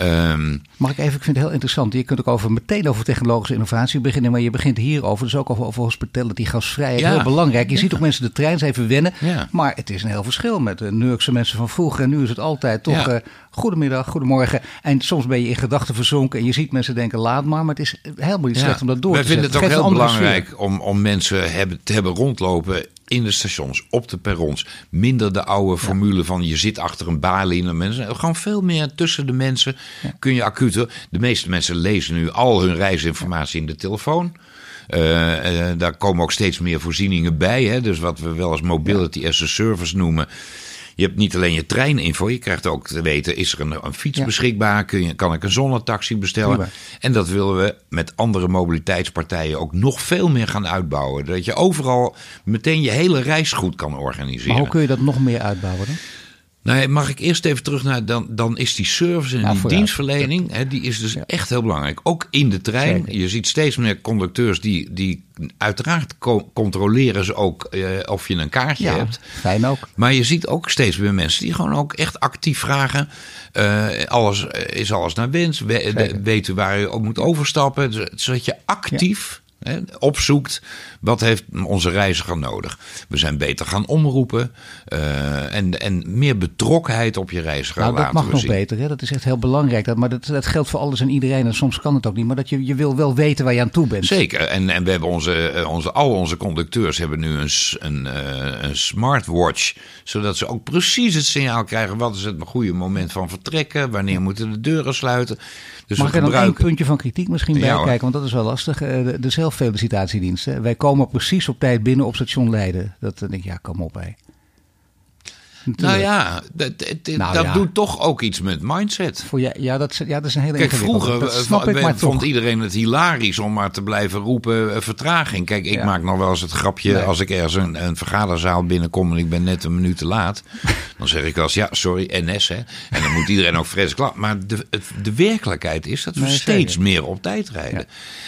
Ehm, Mag ik even, ik vind het heel interessant. Je kunt ook over, meteen over technologische innovatie beginnen, maar je begint hierover. Dus ook over, over hospitality, gasvrijheid. Ja. Heel belangrijk. Je ziet ook mensen de trein eens even wennen. Ja. Maar het is een heel verschil met de Nurkse mensen van vroeger. En nu is het altijd toch eh, goedemiddag, goedemorgen. En soms ben je in gedachten verzonken en je ziet mensen denken laat maar. Maar het is helemaal niet slecht om dat door Wij te vinden het zetten. ook heel belangrijk om, om mensen hebben, te hebben rondlopen in de stations, op de perrons. Minder de oude formule van je zit achter een balie en de mensen. Gewoon veel meer tussen de mensen kun je acuter. De meeste mensen lezen nu al hun reisinformatie in de telefoon. Eh, eh, daar komen ook steeds meer voorzieningen bij. Hè? Dus wat we wel als mobility as a service noemen. Je hebt niet alleen je treininfo, je krijgt ook te weten: is er een, een fiets Ja. beschikbaar? Kun je, kan ik een zonnetaxi bestellen? Prima. En dat willen we met andere mobiliteitspartijen ook nog veel meer gaan uitbouwen. Dat je overal meteen je hele reis goed kan organiseren. Maar hoe kun je dat nog meer uitbouwen dan? Nee, mag ik eerst even terug naar, dan, dan is die service en Ja, die dienstverlening, hè, die is dus echt heel belangrijk. Ook in de trein. Zeker. Je ziet steeds meer conducteurs die, die uiteraard co- controleren ze ook eh, of je een kaartje Ja, hebt. fijn ook. Maar je ziet ook steeds meer mensen die gewoon ook echt actief vragen. eh, alles, eh, is alles naar wens? We, Zeker. de- weet u waar u ook moet overstappen? Zodat je actief opzoekt wat heeft onze reiziger nodig. We zijn beter gaan omroepen. eh, en, en meer betrokkenheid op je reiziger Nou, dat laten mag we nog zien. beter. Hè? Dat is echt heel belangrijk. Dat, maar dat, dat geldt voor alles en iedereen. En soms kan het ook niet. Maar dat je, je wil wel weten waar je aan toe bent. Zeker. En, en we hebben onze, eh, onze, al onze conducteurs hebben nu een, een, eh, een smartwatch. Zodat ze ook precies het signaal krijgen. Wat is het goede moment van vertrekken? Wanneer moeten de deuren sluiten? Dus Mag ik er dan één puntje van kritiek misschien bij hoor. kijken? Want dat is wel lastig. Eh, De, de zelffelicitatiedienst. hè. Wij komen precies op tijd binnen op station Leiden. Dat denk ik, ja, kom op Nou ja, dat, dat, Nou dat ja. doet toch ook iets met mindset. Voor ja, ja, dat, is- ja, dat is een hele Kijk, vroeger Dat eh, snap ik, vond iedereen het hilarisch om maar te blijven roepen eh, vertraging. Kijk, ik Ja. maak nog wel eens het grapje Nee. als ik ergens een, een vergaderzaal binnenkom en ik ben net een minuut te laat. (laughs) Dan zeg ik eens, ja, sorry, NS hè. En dan moet iedereen ook fris klap. Maar de, de werkelijkheid is dat we Nee, steeds zeker. meer op tijd rijden.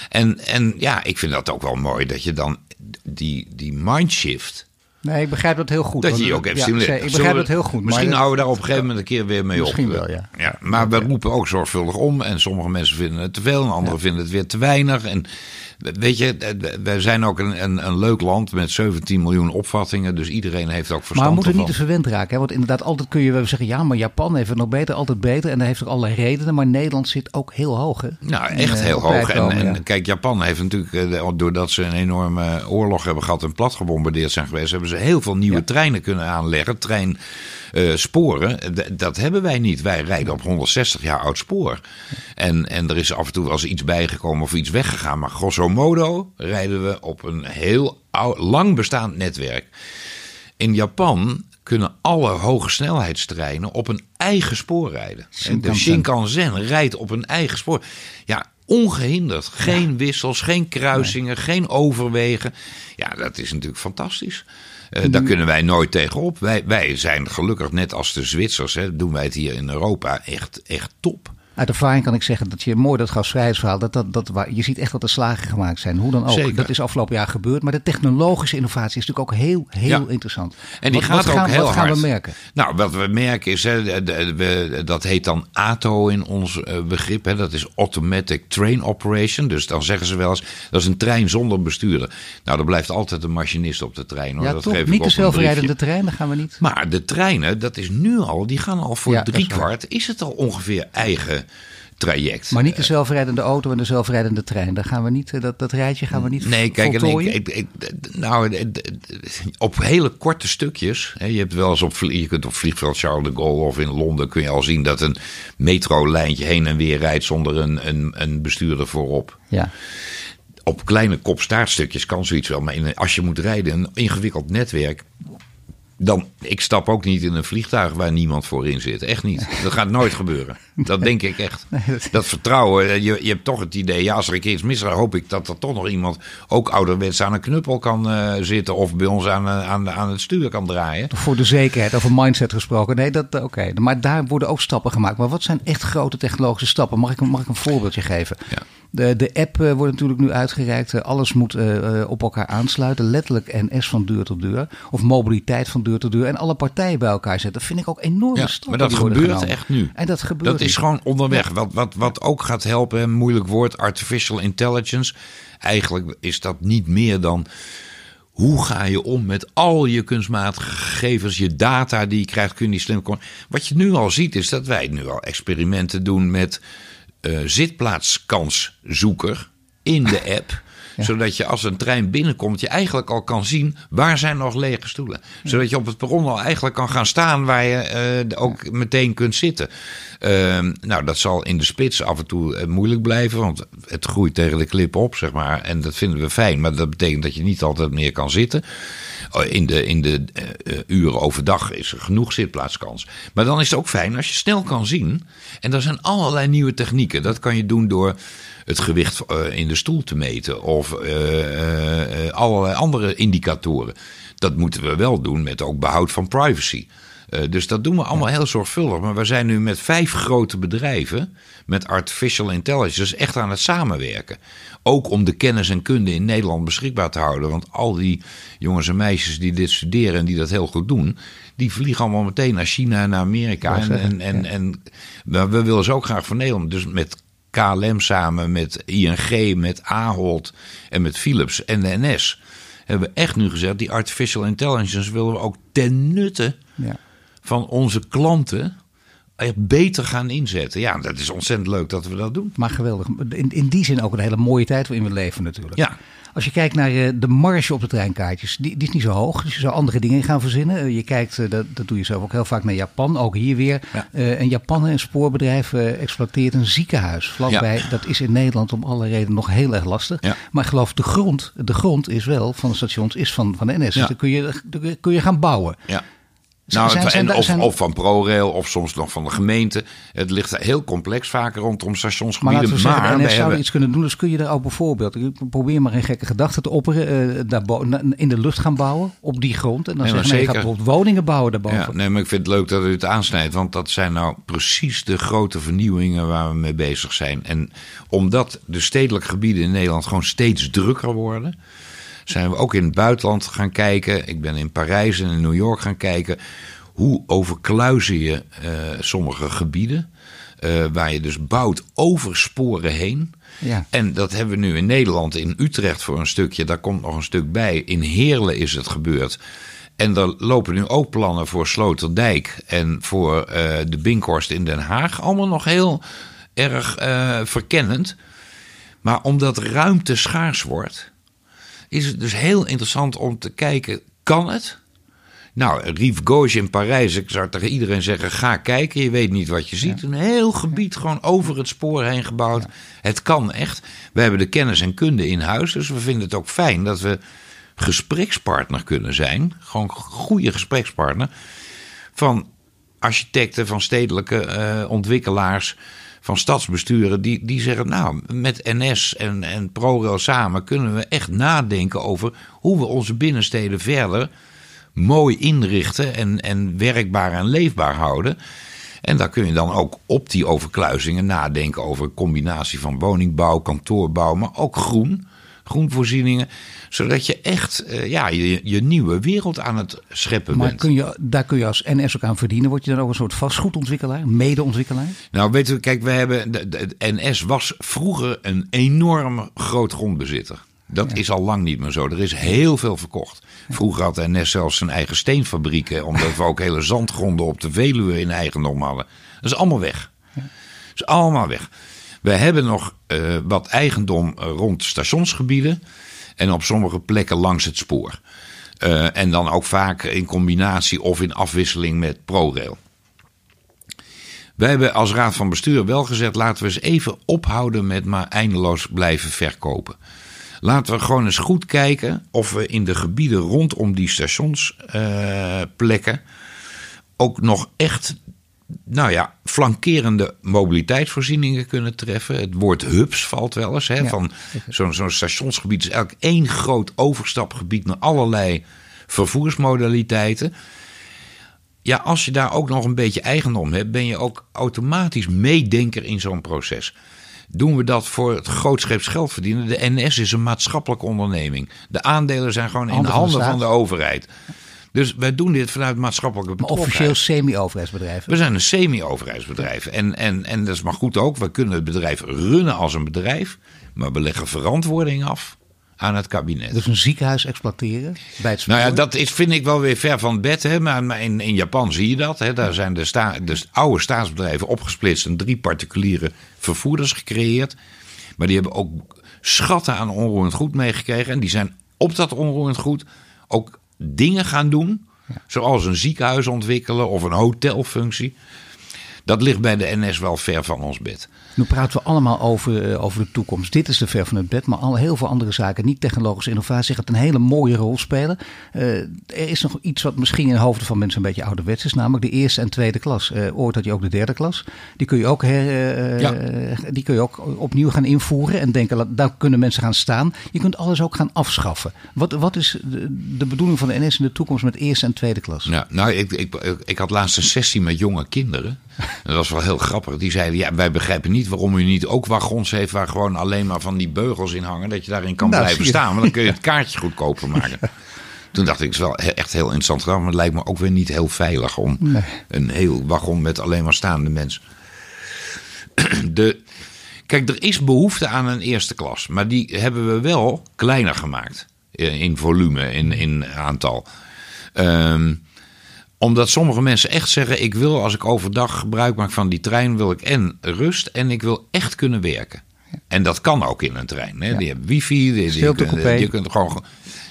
En, en ja, ik vind dat ook wel mooi dat je dan die, die mindshift... Nee, ik begrijp dat heel goed. Dat je je ook ja, hebt stimuleren. Ik begrijp we- dat heel goed. Misschien maar houden we daar op een gegeven moment een keer weer mee Misschien op. wel, ja. maar we roepen ook zorgvuldig om. En sommige mensen vinden het te veel. En anderen vinden het weer te weinig. En weet je, wij zijn ook een, een, een leuk land met 17 miljoen opvattingen. Dus iedereen heeft ook verstand Maar we moeten niet ervan. te verwend raken. Hè? Want inderdaad, altijd kun je wel zeggen... ja, maar Japan heeft het nog beter, altijd beter. En daar heeft ook allerlei redenen. Maar Nederland zit ook heel hoog. Hè? Nou, echt eh, heel hoog. En, en ja. kijk, Japan heeft natuurlijk, eh, doordat ze een enorme oorlog hebben gehad en plat gebombardeerd zijn geweest, hebben ze heel veel nieuwe Ja. treinen kunnen aanleggen. Treinsporen. D- dat hebben wij niet. Wij rijden op 160 jaar oud spoor. En, en er is af en toe wel eens iets bijgekomen of iets weggegaan. Maar grosso modo rijden we op een heel oud, lang bestaand netwerk. In Japan kunnen alle hoge snelheidstreinen op een eigen spoor rijden. De Shinkansen. Shinkansen rijdt op een eigen spoor. Ja, ongehinderd. Geen wissels, geen kruisingen, geen overwegen. Ja, dat is natuurlijk fantastisch. Eh, daar kunnen wij nooit tegenop. Wij, wij zijn gelukkig, net als de Zwitsers, hè, doen wij het hier in Europa echt, echt top. Uit ervaring kan ik zeggen dat je mooi dat gasvrijheidsverhaal, dat, dat, dat, waar- je ziet echt dat er slagen gemaakt zijn. Hoe dan ook. Zeker. Dat is afgelopen jaar gebeurd. Maar de technologische innovatie is natuurlijk ook heel, heel Ja. interessant. En die Wat- gaat wat ook gaan, heel Wat gaan hard. we merken? Nou, wat we merken is, hè, dat heet dan ATO in ons eh, begrip. Hè, dat is Automatic Train Operation. Dus dan zeggen ze wel eens, dat is een trein zonder bestuurder. Nou, er blijft altijd een machinist op de trein. Hoor. Ja, dat toch? geef ik Niet de zelfrijdende trein, daar gaan we niet. Maar de treinen, dat is nu al, die gaan al voor Ja, dat is driekwart, is het al ongeveer eigen traject. Maar niet de zelfrijdende auto en de zelfrijdende trein. Daar gaan we niet, eh, dat, dat rijtje gaan we niet Nee, kijk, voltooien. ik, ik, ik- nou, eh, op hele korte stukjes. Hè, je hebt wel eens op, je kunt op vliegveld Charles de Gaulle of in Londen kun je al zien dat een metrolijntje heen en weer rijdt zonder een, een, een bestuurder voorop. Ja. Op kleine kopstaartstukjes kan zoiets wel, maar als je moet rijden, een ingewikkeld netwerk. Dan, ik stap ook niet in een vliegtuig waar niemand voorin zit. Echt niet. Dat gaat nooit gebeuren. (laughs) Dat denk ik echt. Dat vertrouwen. eh, Je, je hebt toch het idee, ja, als er een keer iets misgaat, hoop ik dat er toch nog iemand ook ouderwets aan een knuppel kan eh, zitten. Of bij ons aan, eh, aan, aan het stuur kan draaien. Voor de zekerheid, over mindset gesproken. Nee, dat oké. Maar daar worden ook stappen gemaakt. Maar wat zijn echt grote technologische stappen? Mag ik, mag ik een voorbeeldje geven? Ja. De, de app wordt natuurlijk nu uitgereikt. alles moet op elkaar aansluiten. Letterlijk NS van deur tot deur. Of mobiliteit van deur tot deur. En alle partijen bij elkaar zetten. Dat vind ik ook enorm ja, Maar dat gebeurt echt nu. En dat gebeurt. Dat is gewoon onderweg. Wat, wat, wat ook gaat helpen, een moeilijk woord, artificial intelligence. Eigenlijk is dat niet meer dan hoe ga je om met al je kunstmatige gegevens, je data die je krijgt, kun je slim Wat je nu al ziet is dat wij nu al experimenten doen met uh, zitplaatskanszoeker in de app (laughs) zodat je als een trein binnenkomt, je eigenlijk al kan zien waar zijn nog lege stoelen. Zodat je op het perron al eigenlijk kan gaan staan waar je uh, ook meteen kunt zitten. Uh, nou, dat zal in de spits af en toe uh, moeilijk blijven, want het groeit tegen de klip op, zeg maar. En dat vinden we fijn, maar dat betekent dat je niet altijd meer kan zitten. Oh, in de, in de uh, uren overdag is er genoeg zitplaatskans. Maar dan is het ook fijn als je snel kan zien. En er zijn allerlei nieuwe technieken. Dat kan je doen door het gewicht eh, in de stoel te meten of allerlei andere indicatoren. Dat moeten we wel doen met ook behoud van privacy. Dus dat doen we allemaal heel zorgvuldig. Maar we zijn nu met vijf grote bedrijven met artificial intelligence echt aan het samenwerken. Ook om de kennis en kunde in Nederland beschikbaar te houden. Want al die jongens en meisjes die dit studeren en die dat heel goed doen, die vliegen allemaal meteen naar China en naar Amerika. En, en, en, en, we willen ze ook graag van Nederland. Dus met KLM samen met ING, met Ahold en met Philips en de NS hebben we echt nu gezegd: die artificial intelligence willen we ook ten nutte ja. Van onze klanten beter gaan inzetten. Ja, dat is ontzettend leuk dat we dat doen. Maar geweldig. In, in die zin ook een hele mooie tijd waarin we leven natuurlijk. Ja. Als je kijkt naar eh, de marge op de treinkaartjes, die, die is niet zo hoog. Dus je zou andere dingen gaan verzinnen. Eh, je kijkt, eh, dat, dat doe je zelf ook heel vaak naar Japan, ook hier weer. Ja. een Japan, een spoorbedrijf, exploiteert een ziekenhuis vlakbij. Dat is in Nederland om alle redenen nog heel erg lastig. Maar ik geloof, de grond, de grond is wel van de stations, is van, van de NS. Dus dan kun je, kun je gaan bouwen. Ja. Nou, en of, of, van ProRail of soms nog van de gemeente. Het ligt heel complex vaker rondom stationsgebieden. Maar, laten we zeggen, maar NS zou iets kunnen doen. Dus kun je er ook bijvoorbeeld, ik probeer maar een gekke gedachte te opperen, uh, daar in de lucht gaan bouwen op die grond. En dan nee, zeggen je gaat bijvoorbeeld woningen bouwen daarboven. Ja, nee, maar ik vind het leuk dat u het aansnijdt. Want dat zijn nou precies de grote vernieuwingen waar we mee bezig zijn. En omdat de stedelijke gebieden in Nederland gewoon steeds drukker worden zijn we ook in het buitenland gaan kijken. Ik ben in Parijs en in New York gaan kijken. Hoe overkluizen je uh, sommige gebieden? Uh, waar je dus bouwt over sporen heen. Ja. En dat hebben we nu in Nederland, in Utrecht voor een stukje. Daar komt nog een stuk bij. In Heerlen is het gebeurd. En er lopen nu ook plannen voor Sloterdijk en voor uh, de Binkhorst in Den Haag. Allemaal nog heel erg uh, verkennend. Maar omdat ruimte schaars wordt, is het dus heel interessant om te kijken, kan het? Nou, Rive Gauche in Parijs, ik zou tegen iedereen zeggen, ga kijken, je weet niet wat je ziet. Een heel gebied gewoon over het spoor heen gebouwd. Het kan echt. We hebben de kennis en kunde in huis, dus we vinden het ook fijn dat we gesprekspartner kunnen zijn. Gewoon goede gesprekspartner. Van architecten, van stedelijke uh, ontwikkelaars van stadsbesturen die, die zeggen, nou, met NS en, en ProRail samen kunnen we echt nadenken over hoe we onze binnensteden verder mooi inrichten en, en werkbaar en leefbaar houden. En daar kun je dan ook op die overkluizingen nadenken over een combinatie van woningbouw, kantoorbouw, maar ook groen groenvoorzieningen. Zodat je echt uh, ja, je, je nieuwe wereld aan het scheppen maar bent. Kun je, daar kun je als NS ook aan verdienen. Word je dan ook een soort vastgoedontwikkelaar, medeontwikkelaar? Nou, weet u, kijk, we hebben. De, de, NS was vroeger een enorm groot grondbezitter. Dat is al lang niet meer zo. Er is heel veel verkocht. Vroeger had NS zelfs zijn eigen steenfabrieken, (laughs) omdat we ook hele zandgronden op de Veluwe in eigendom hadden. Dat is allemaal weg. Dat is allemaal weg. We hebben nog uh, wat eigendom eh, rond stationsgebieden en op sommige plekken langs het spoor. Uh, en dan ook vaak in combinatie of in afwisseling met ProRail. Wij hebben als raad van bestuur wel gezegd: laten we eens even ophouden met maar eindeloos blijven verkopen. Laten we gewoon eens goed kijken of we in de gebieden rondom die stationsplekken ook nog echt nou ja, flankerende mobiliteitsvoorzieningen kunnen treffen. Het woord hubs valt wel eens. Hè, van zo'n zo'n stationsgebied is eigenlijk één groot overstapgebied naar allerlei vervoersmodaliteiten. Ja, als je daar ook nog een beetje eigendom hebt, ben je ook automatisch meedenker in zo'n proces. doen we dat voor het grootscheeps geld verdienen. De NS is een maatschappelijke onderneming. De aandelen zijn gewoon in de handen van de overheid. Dus wij doen dit vanuit maatschappelijke betrokkenheid. Maar officieel semi-overheidsbedrijf. We zijn een semi-overheidsbedrijf. En, en, en dat is maar goed ook. We kunnen het bedrijf runnen als een bedrijf. Maar we leggen verantwoording af aan het kabinet. Dus een ziekenhuis exploiteren bij het Nou ja, dat is, vind ik wel weer ver van het bed. Hè? Maar in, in Japan zie je dat. Hè? Daar zijn de, sta, de oude staatsbedrijven opgesplitst en drie particuliere vervoerders gecreëerd. Maar die hebben ook schatten aan onroerend goed meegekregen. En die zijn op dat onroerend goed ook dingen gaan doen. Zoals een ziekenhuis ontwikkelen of een hotelfunctie. Dat ligt bij de NS wel ver van ons bed. Nu praten we allemaal over, uh, over de toekomst. Dit is de ver van het bed, maar al heel veel andere zaken, niet technologische innovatie, gaat een hele mooie rol spelen. Uh, er is nog iets wat misschien in de hoofden van mensen een beetje ouderwets is, namelijk de eerste en tweede klas. Uh, ooit had je ook de derde klas. Die kun je ook, her, ja. die kun je ook opnieuw gaan invoeren en denken, daar kunnen mensen gaan staan. Je kunt alles ook gaan afschaffen. Wat, wat is de, de bedoeling van de NS in de toekomst met eerste en tweede klas? Ja, nou, ik, ik, ik had laatst een sessie met jonge kinderen. (laughs) Dat was wel heel grappig. Die zeiden, ja, wij begrijpen niet waarom u niet ook wagons heeft waar gewoon alleen maar van die beugels in hangen. Dat je daarin kan nou, blijven staan. Want dan kun je het (laughs) kaartje goedkoper maken. (laughs) Toen dacht ik, het is wel echt heel interessant gedaan. Maar het lijkt me ook weer niet heel veilig om een heel wagon met alleen maar staande mensen. (clears throat) De, kijk, er is behoefte aan een eerste klas. Maar die hebben we wel kleiner gemaakt. In volume, in, in aantal. Um, omdat sommige mensen echt zeggen: ik wil als ik overdag gebruik maak van die trein, wil ik en rust en ik wil echt kunnen werken. En dat kan ook in een trein. Hè? Ja. Die hebben wifi, die, die, je kunt gewoon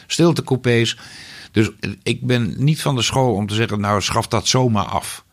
stiltecoupés. Dus ik ben niet van de school om te zeggen: nou, schaf dat zomaar af.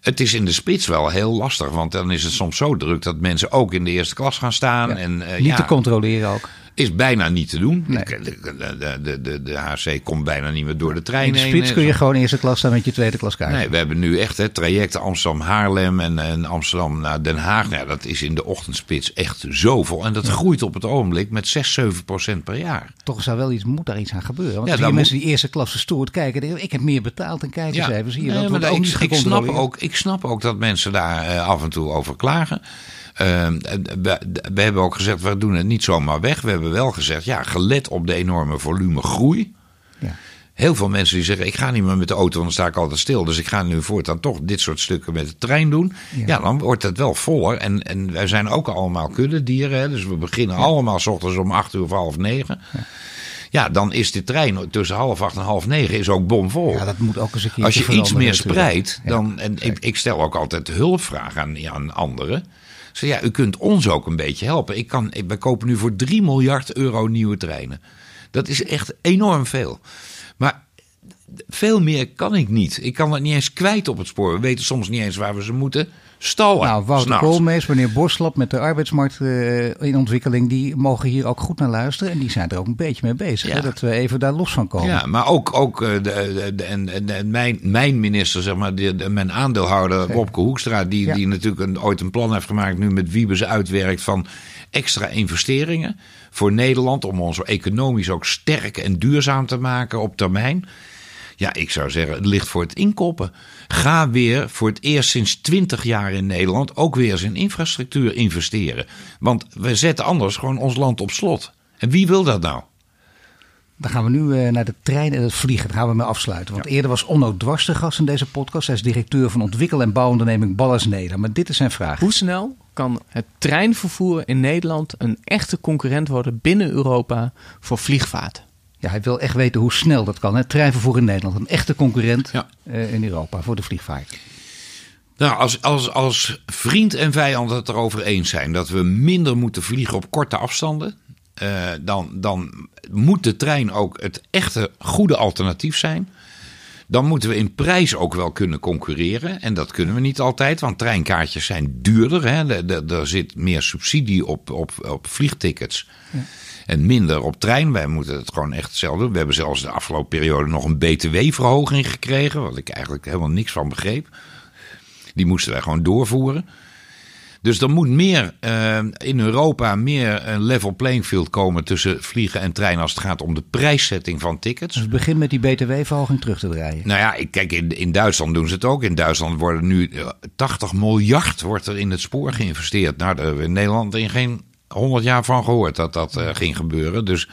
Het is in de spits wel heel lastig, want dan is het soms zo druk dat mensen ook in de eerste klas gaan staan. Ja, en, uh, niet te controleren ook. Is bijna niet te doen. Nee. De, de, de, de, HC komt bijna niet meer door de trein In de spits kun je gewoon eerste klas staan met je tweede klas kaart. Nee, we hebben nu echt hè, trajecten Amsterdam-Haarlem en, en, Amsterdam naar Den Haag. Nou, dat is in de ochtendspits echt zoveel. En dat ja. groeit op het ogenblik met 6, 7 procent per jaar. Toch zou wel iets, moet daar iets aan gebeuren. Want ja, die mensen die eerste klasse stoert kijken, ik heb meer betaald en kijken ja. dat nee, niet ik, snap ook, ik snap ook dat mensen daar uh, af en toe over klagen. Uh, we, we, hebben ook gezegd, we doen het niet zomaar weg. We hebben wel gezegd, ja, gelet op de enorme volume groei. Ja. Heel veel mensen die zeggen, ik ga niet meer met de auto, want dan sta ik altijd stil. Dus ik ga nu voortaan toch dit soort stukken met de trein doen. Ja, ja dan wordt het wel voller. En, en wij zijn ook allemaal kuddedieren. Hè? Dus we beginnen ja. allemaal s ochtends om acht uur of half negen. Ja. Ja, dan is de trein tussen half acht en half negen is ook bomvol. Ja, dat moet ook eens een keer Als je iets meer spreidt, dan. En ik, ik, stel ook altijd hulpvragen aan, aan anderen. Ja, u kunt ons ook een beetje helpen. Ik kan, we kopen nu voor 3 miljard euro nieuwe treinen. Dat is echt enorm veel. Maar veel meer kan ik niet. Ik kan het niet eens kwijt op het spoor. We weten soms niet eens waar we ze moeten stallen. Nou, Wouter Koolmees, meneer Boslap met de arbeidsmarkt uh, in ontwikkeling, die mogen hier ook goed naar luisteren. En die zijn er ook een beetje mee bezig. Ja. Hè, dat we even daar los van komen. Ja, maar ook, ook de, de, de, mijn, mijn minister, zeg maar, mijn aandeelhouder Bobke Hoekstra, die, ja. die natuurlijk een, ooit een plan heeft gemaakt, nu met Wiebes uitwerkt van extra investeringen voor Nederland. Om ons economisch ook sterk en duurzaam te maken op termijn. Ja, ik zou zeggen, het ligt voor het inkoppen. Ga weer voor het eerst sinds 20 jaar in Nederland ook weer eens in infrastructuur investeren. Want we zetten anders gewoon ons land op slot. En wie wil dat nou? Dan gaan we nu uh, naar de trein en het vliegen. Daar gaan we mee afsluiten. Want ja. eerder was Onno Dwars de gast in deze podcast. Hij is directeur van ontwikkel- en bouwonderneming Ballas Nederland. Maar dit is zijn vraag. Hoe snel kan het treinvervoer in Nederland een echte concurrent worden binnen Europa voor vliegvaart? Ja, hij wil echt weten hoe snel dat kan. Het treinvervoer in Nederland, een echte concurrent ja. uh, in Europa voor de vliegvaart. Nou, als, als, als vriend en vijand het erover eens zijn dat we minder moeten vliegen op korte afstanden, uh, dan, dan moet de trein ook het echte goede alternatief zijn. Dan moeten we in prijs ook wel kunnen concurreren. En dat kunnen we niet altijd, want treinkaartjes zijn duurder. Hè. Er, zit meer subsidie op, op, op vliegtickets. Ja. En minder op trein. Wij moeten het gewoon echt zelf doen. We hebben zelfs de afgelopen periode nog een BTW-verhoging gekregen. Wat ik eigenlijk helemaal niks van begreep. Die moesten wij gewoon doorvoeren. Dus er moet meer uh, in Europa meer een level playing field komen tussen vliegen en treinen als het gaat om de prijszetting van tickets. Dus het begint met die btw-verhoging terug te draaien. Nou ja, kijk, in, in Duitsland doen ze het ook. In Duitsland worden nu 80 miljard wordt er in het spoor geïnvesteerd. Nou, daar hebben we in Nederland in geen 100 jaar van gehoord dat dat uh, ging gebeuren. Dus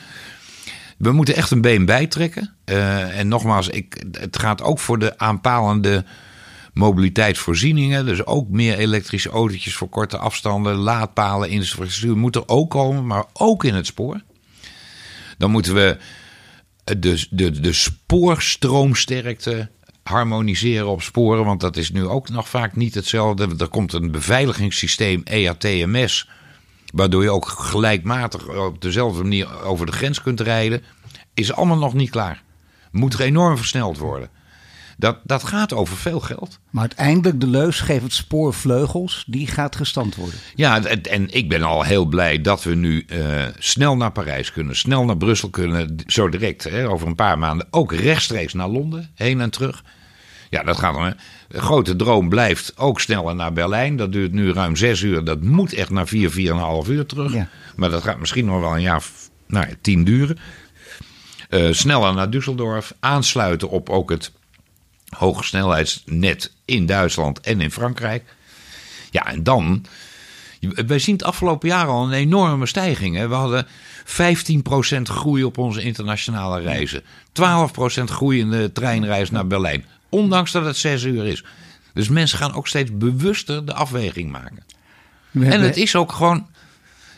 we moeten echt een been bijtrekken. Uh, en nogmaals, ik, het gaat ook voor de aanpalende mobiliteitsvoorzieningen. Dus ook meer elektrische autootjes voor korte afstanden, laadpalen, infrastructuur moet er ook komen, maar ook in het spoor. Dan moeten we de, de, de spoorstroomsterkte harmoniseren op sporen, want dat is nu ook nog vaak niet hetzelfde. Er komt een beveiligingssysteem EATMS, waardoor je ook gelijkmatig op dezelfde manier over de grens kunt rijden. Is allemaal nog niet klaar. Moet er enorm versneld worden. Dat, dat gaat over veel geld. Maar uiteindelijk de leus geeft het spoor vleugels, die gaat gestand worden. Ja, en, ik ben al heel blij dat we nu uh, snel naar Parijs kunnen, snel naar Brussel kunnen, zo direct, hè, over een paar maanden. Ook rechtstreeks naar Londen, heen en terug. Ja, dat gaat dan. De grote droom blijft ook sneller naar Berlijn. Dat duurt nu ruim zes uur. Dat moet echt naar vier, vier en een half uur terug. Ja. Maar dat gaat misschien nog wel een jaar, nou ja, tien duren. Uh, sneller naar Düsseldorf. Aansluiten op ook het hogesnelheidsnet in Duitsland en in Frankrijk. Ja, en dan. Wij zien het afgelopen jaar al een enorme stijging. Hè. We hadden 15% groei op onze internationale reizen. 12% groei in de treinreis naar Berlijn. Ondanks dat het 6 uur is. Dus mensen gaan ook steeds bewuster de afweging maken. En het is ook gewoon.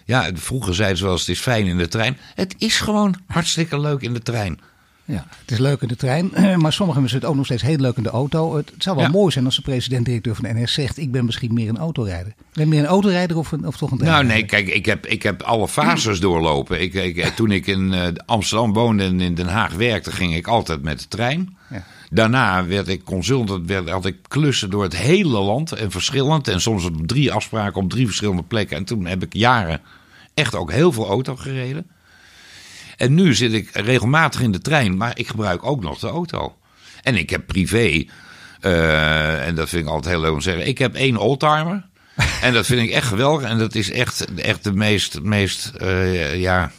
Ja, vroeger zeiden ze wel eens: het is fijn in de trein. Het is gewoon hartstikke leuk in de trein. Ja, het is leuk in de trein, (clears throat) maar sommigen vinden het ook nog steeds heel leuk in de auto. Het zou wel mooi zijn als de president-directeur van de NS zegt: Ik ben misschien meer een autorijder. Ben je meer een autorijder of, een, of toch een Nou, nee, kijk, ik heb, ik heb alle fases (clears throat) doorlopen. Ik, ik, toen ik in uh, Amsterdam woonde en in Den Haag werkte, ging ik altijd met de trein. Ja. Daarna werd ik consultant, werd, had ik klussen door het hele land en verschillend. En soms op drie afspraken op drie verschillende plekken. En toen heb ik jaren echt ook heel veel auto gereden. En nu zit ik regelmatig in de trein, maar ik gebruik ook nog de auto. En ik heb privé, uh, en dat vind ik altijd heel leuk om te zeggen, ik heb één oldtimer. en dat vind ik echt geweldig. En dat is echt, echt de meest, meest uh, ja,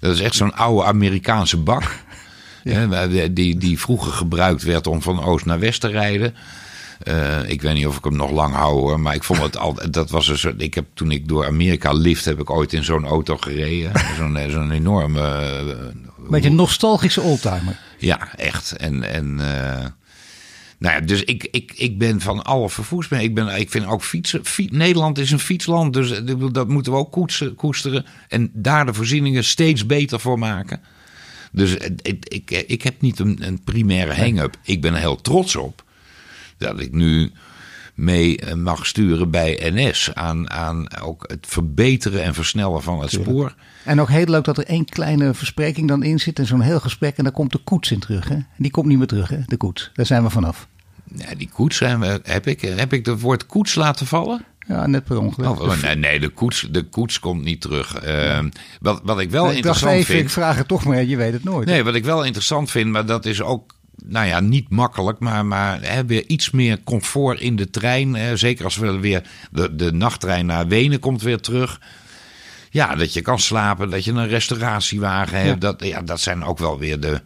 dat is echt zo'n oude Amerikaanse bak. Ja. die, die vroeger gebruikt werd om van oost naar west te rijden. Uh, ik weet niet of ik hem nog lang hou hoor, maar ik vond het altijd. (laughs) Dat was een soort. Ik heb toen ik door Amerika lift, heb ik ooit in zo'n auto gereden. (laughs) Zo'n zo'n enorme. Uh, Beetje een nostalgische oldtimer. Ja, echt. En. en uh, nou ja, dus ik, ik, ik ben van alle vervoersmiddelen. Ik, ben, ik vind ook fietsen. Fiets, Nederland is een fietsland, dus dat moeten we ook koetsen, koesteren. En daar de voorzieningen steeds beter voor maken. Dus ik, ik, ik heb niet een, een primaire hang-up. Ik ben er heel trots op dat ik nu mee eh, mag sturen bij NS. Aan, aan ook het verbeteren en versnellen van het spoor. En ook heel leuk dat er één kleine verspreking dan in zit. En zo'n heel gesprek. En daar komt de koets in terug. Hè? Die komt niet meer terug, hè? de koets. Daar zijn we vanaf. Ja, die koets zijn we. Heb ik, heb ik het woord koets laten vallen? Ja, net per ongeluk. Oh, (laughs) nee, nee, de, koets, de koets komt niet terug. Uh, wat, wat ik wel nee, interessant even, vind. Ik vraag het toch, maar je weet het nooit. Nee, wat ik wel interessant vind, maar dat is ook nou ja, niet makkelijk, maar, maar hè, weer iets meer comfort in de trein. Hè, zeker als we weer de, de nachttrein naar Wenen komt weer terug. Ja, dat je kan slapen, dat je een restauratiewagen hebt. Ja. Dat, ja, dat zijn ook wel weer de,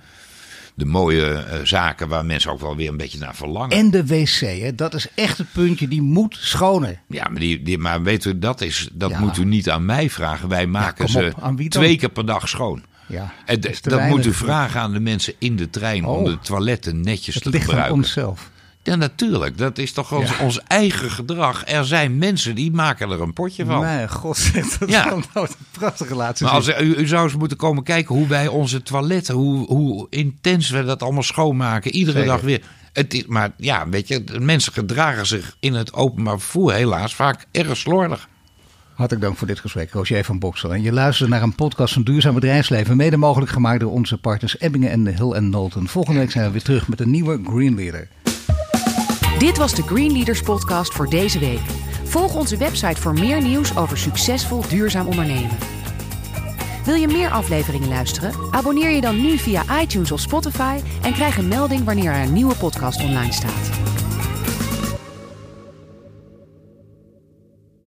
de mooie uh, zaken waar mensen ook wel weer een beetje naar verlangen. En de wc, hè? dat is echt het puntje, die moet schoner. Ja, maar, die, die, maar weet u, dat, is, dat ja. moet u niet aan mij vragen. Wij maken ja, ze twee keer per dag schoon. Ja, en dat, dat moet u vragen aan de mensen in de trein oh. om de toiletten netjes het te ligt gebruiken. Aan onszelf. Ja, natuurlijk. Dat is toch ons, ja. ons, eigen gedrag. Er zijn mensen die maken er een potje van. Mijn god, (laughs) dat ja. nou een prachtige laatste Maar als, u, u, zou eens moeten komen kijken hoe wij onze toiletten, hoe, hoe intens we dat allemaal schoonmaken. Iedere Zeker. dag weer. Het is, maar ja, weet je, mensen gedragen zich in het openbaar vervoer helaas vaak erg slordig. Hartelijk dank voor dit gesprek, Roger van Boksel. En je luistert naar een podcast van Duurzaam Bedrijfsleven, mede mogelijk gemaakt door onze partners Ebbingen en Hill en Knowlton. Volgende week zijn we weer terug met een nieuwe Green Leader. Dit was de Green Leaders podcast voor deze week. Volg onze website voor meer nieuws over succesvol duurzaam ondernemen. Wil je meer afleveringen luisteren? Abonneer je dan nu via iTunes of Spotify en krijg een melding wanneer er een nieuwe podcast online staat.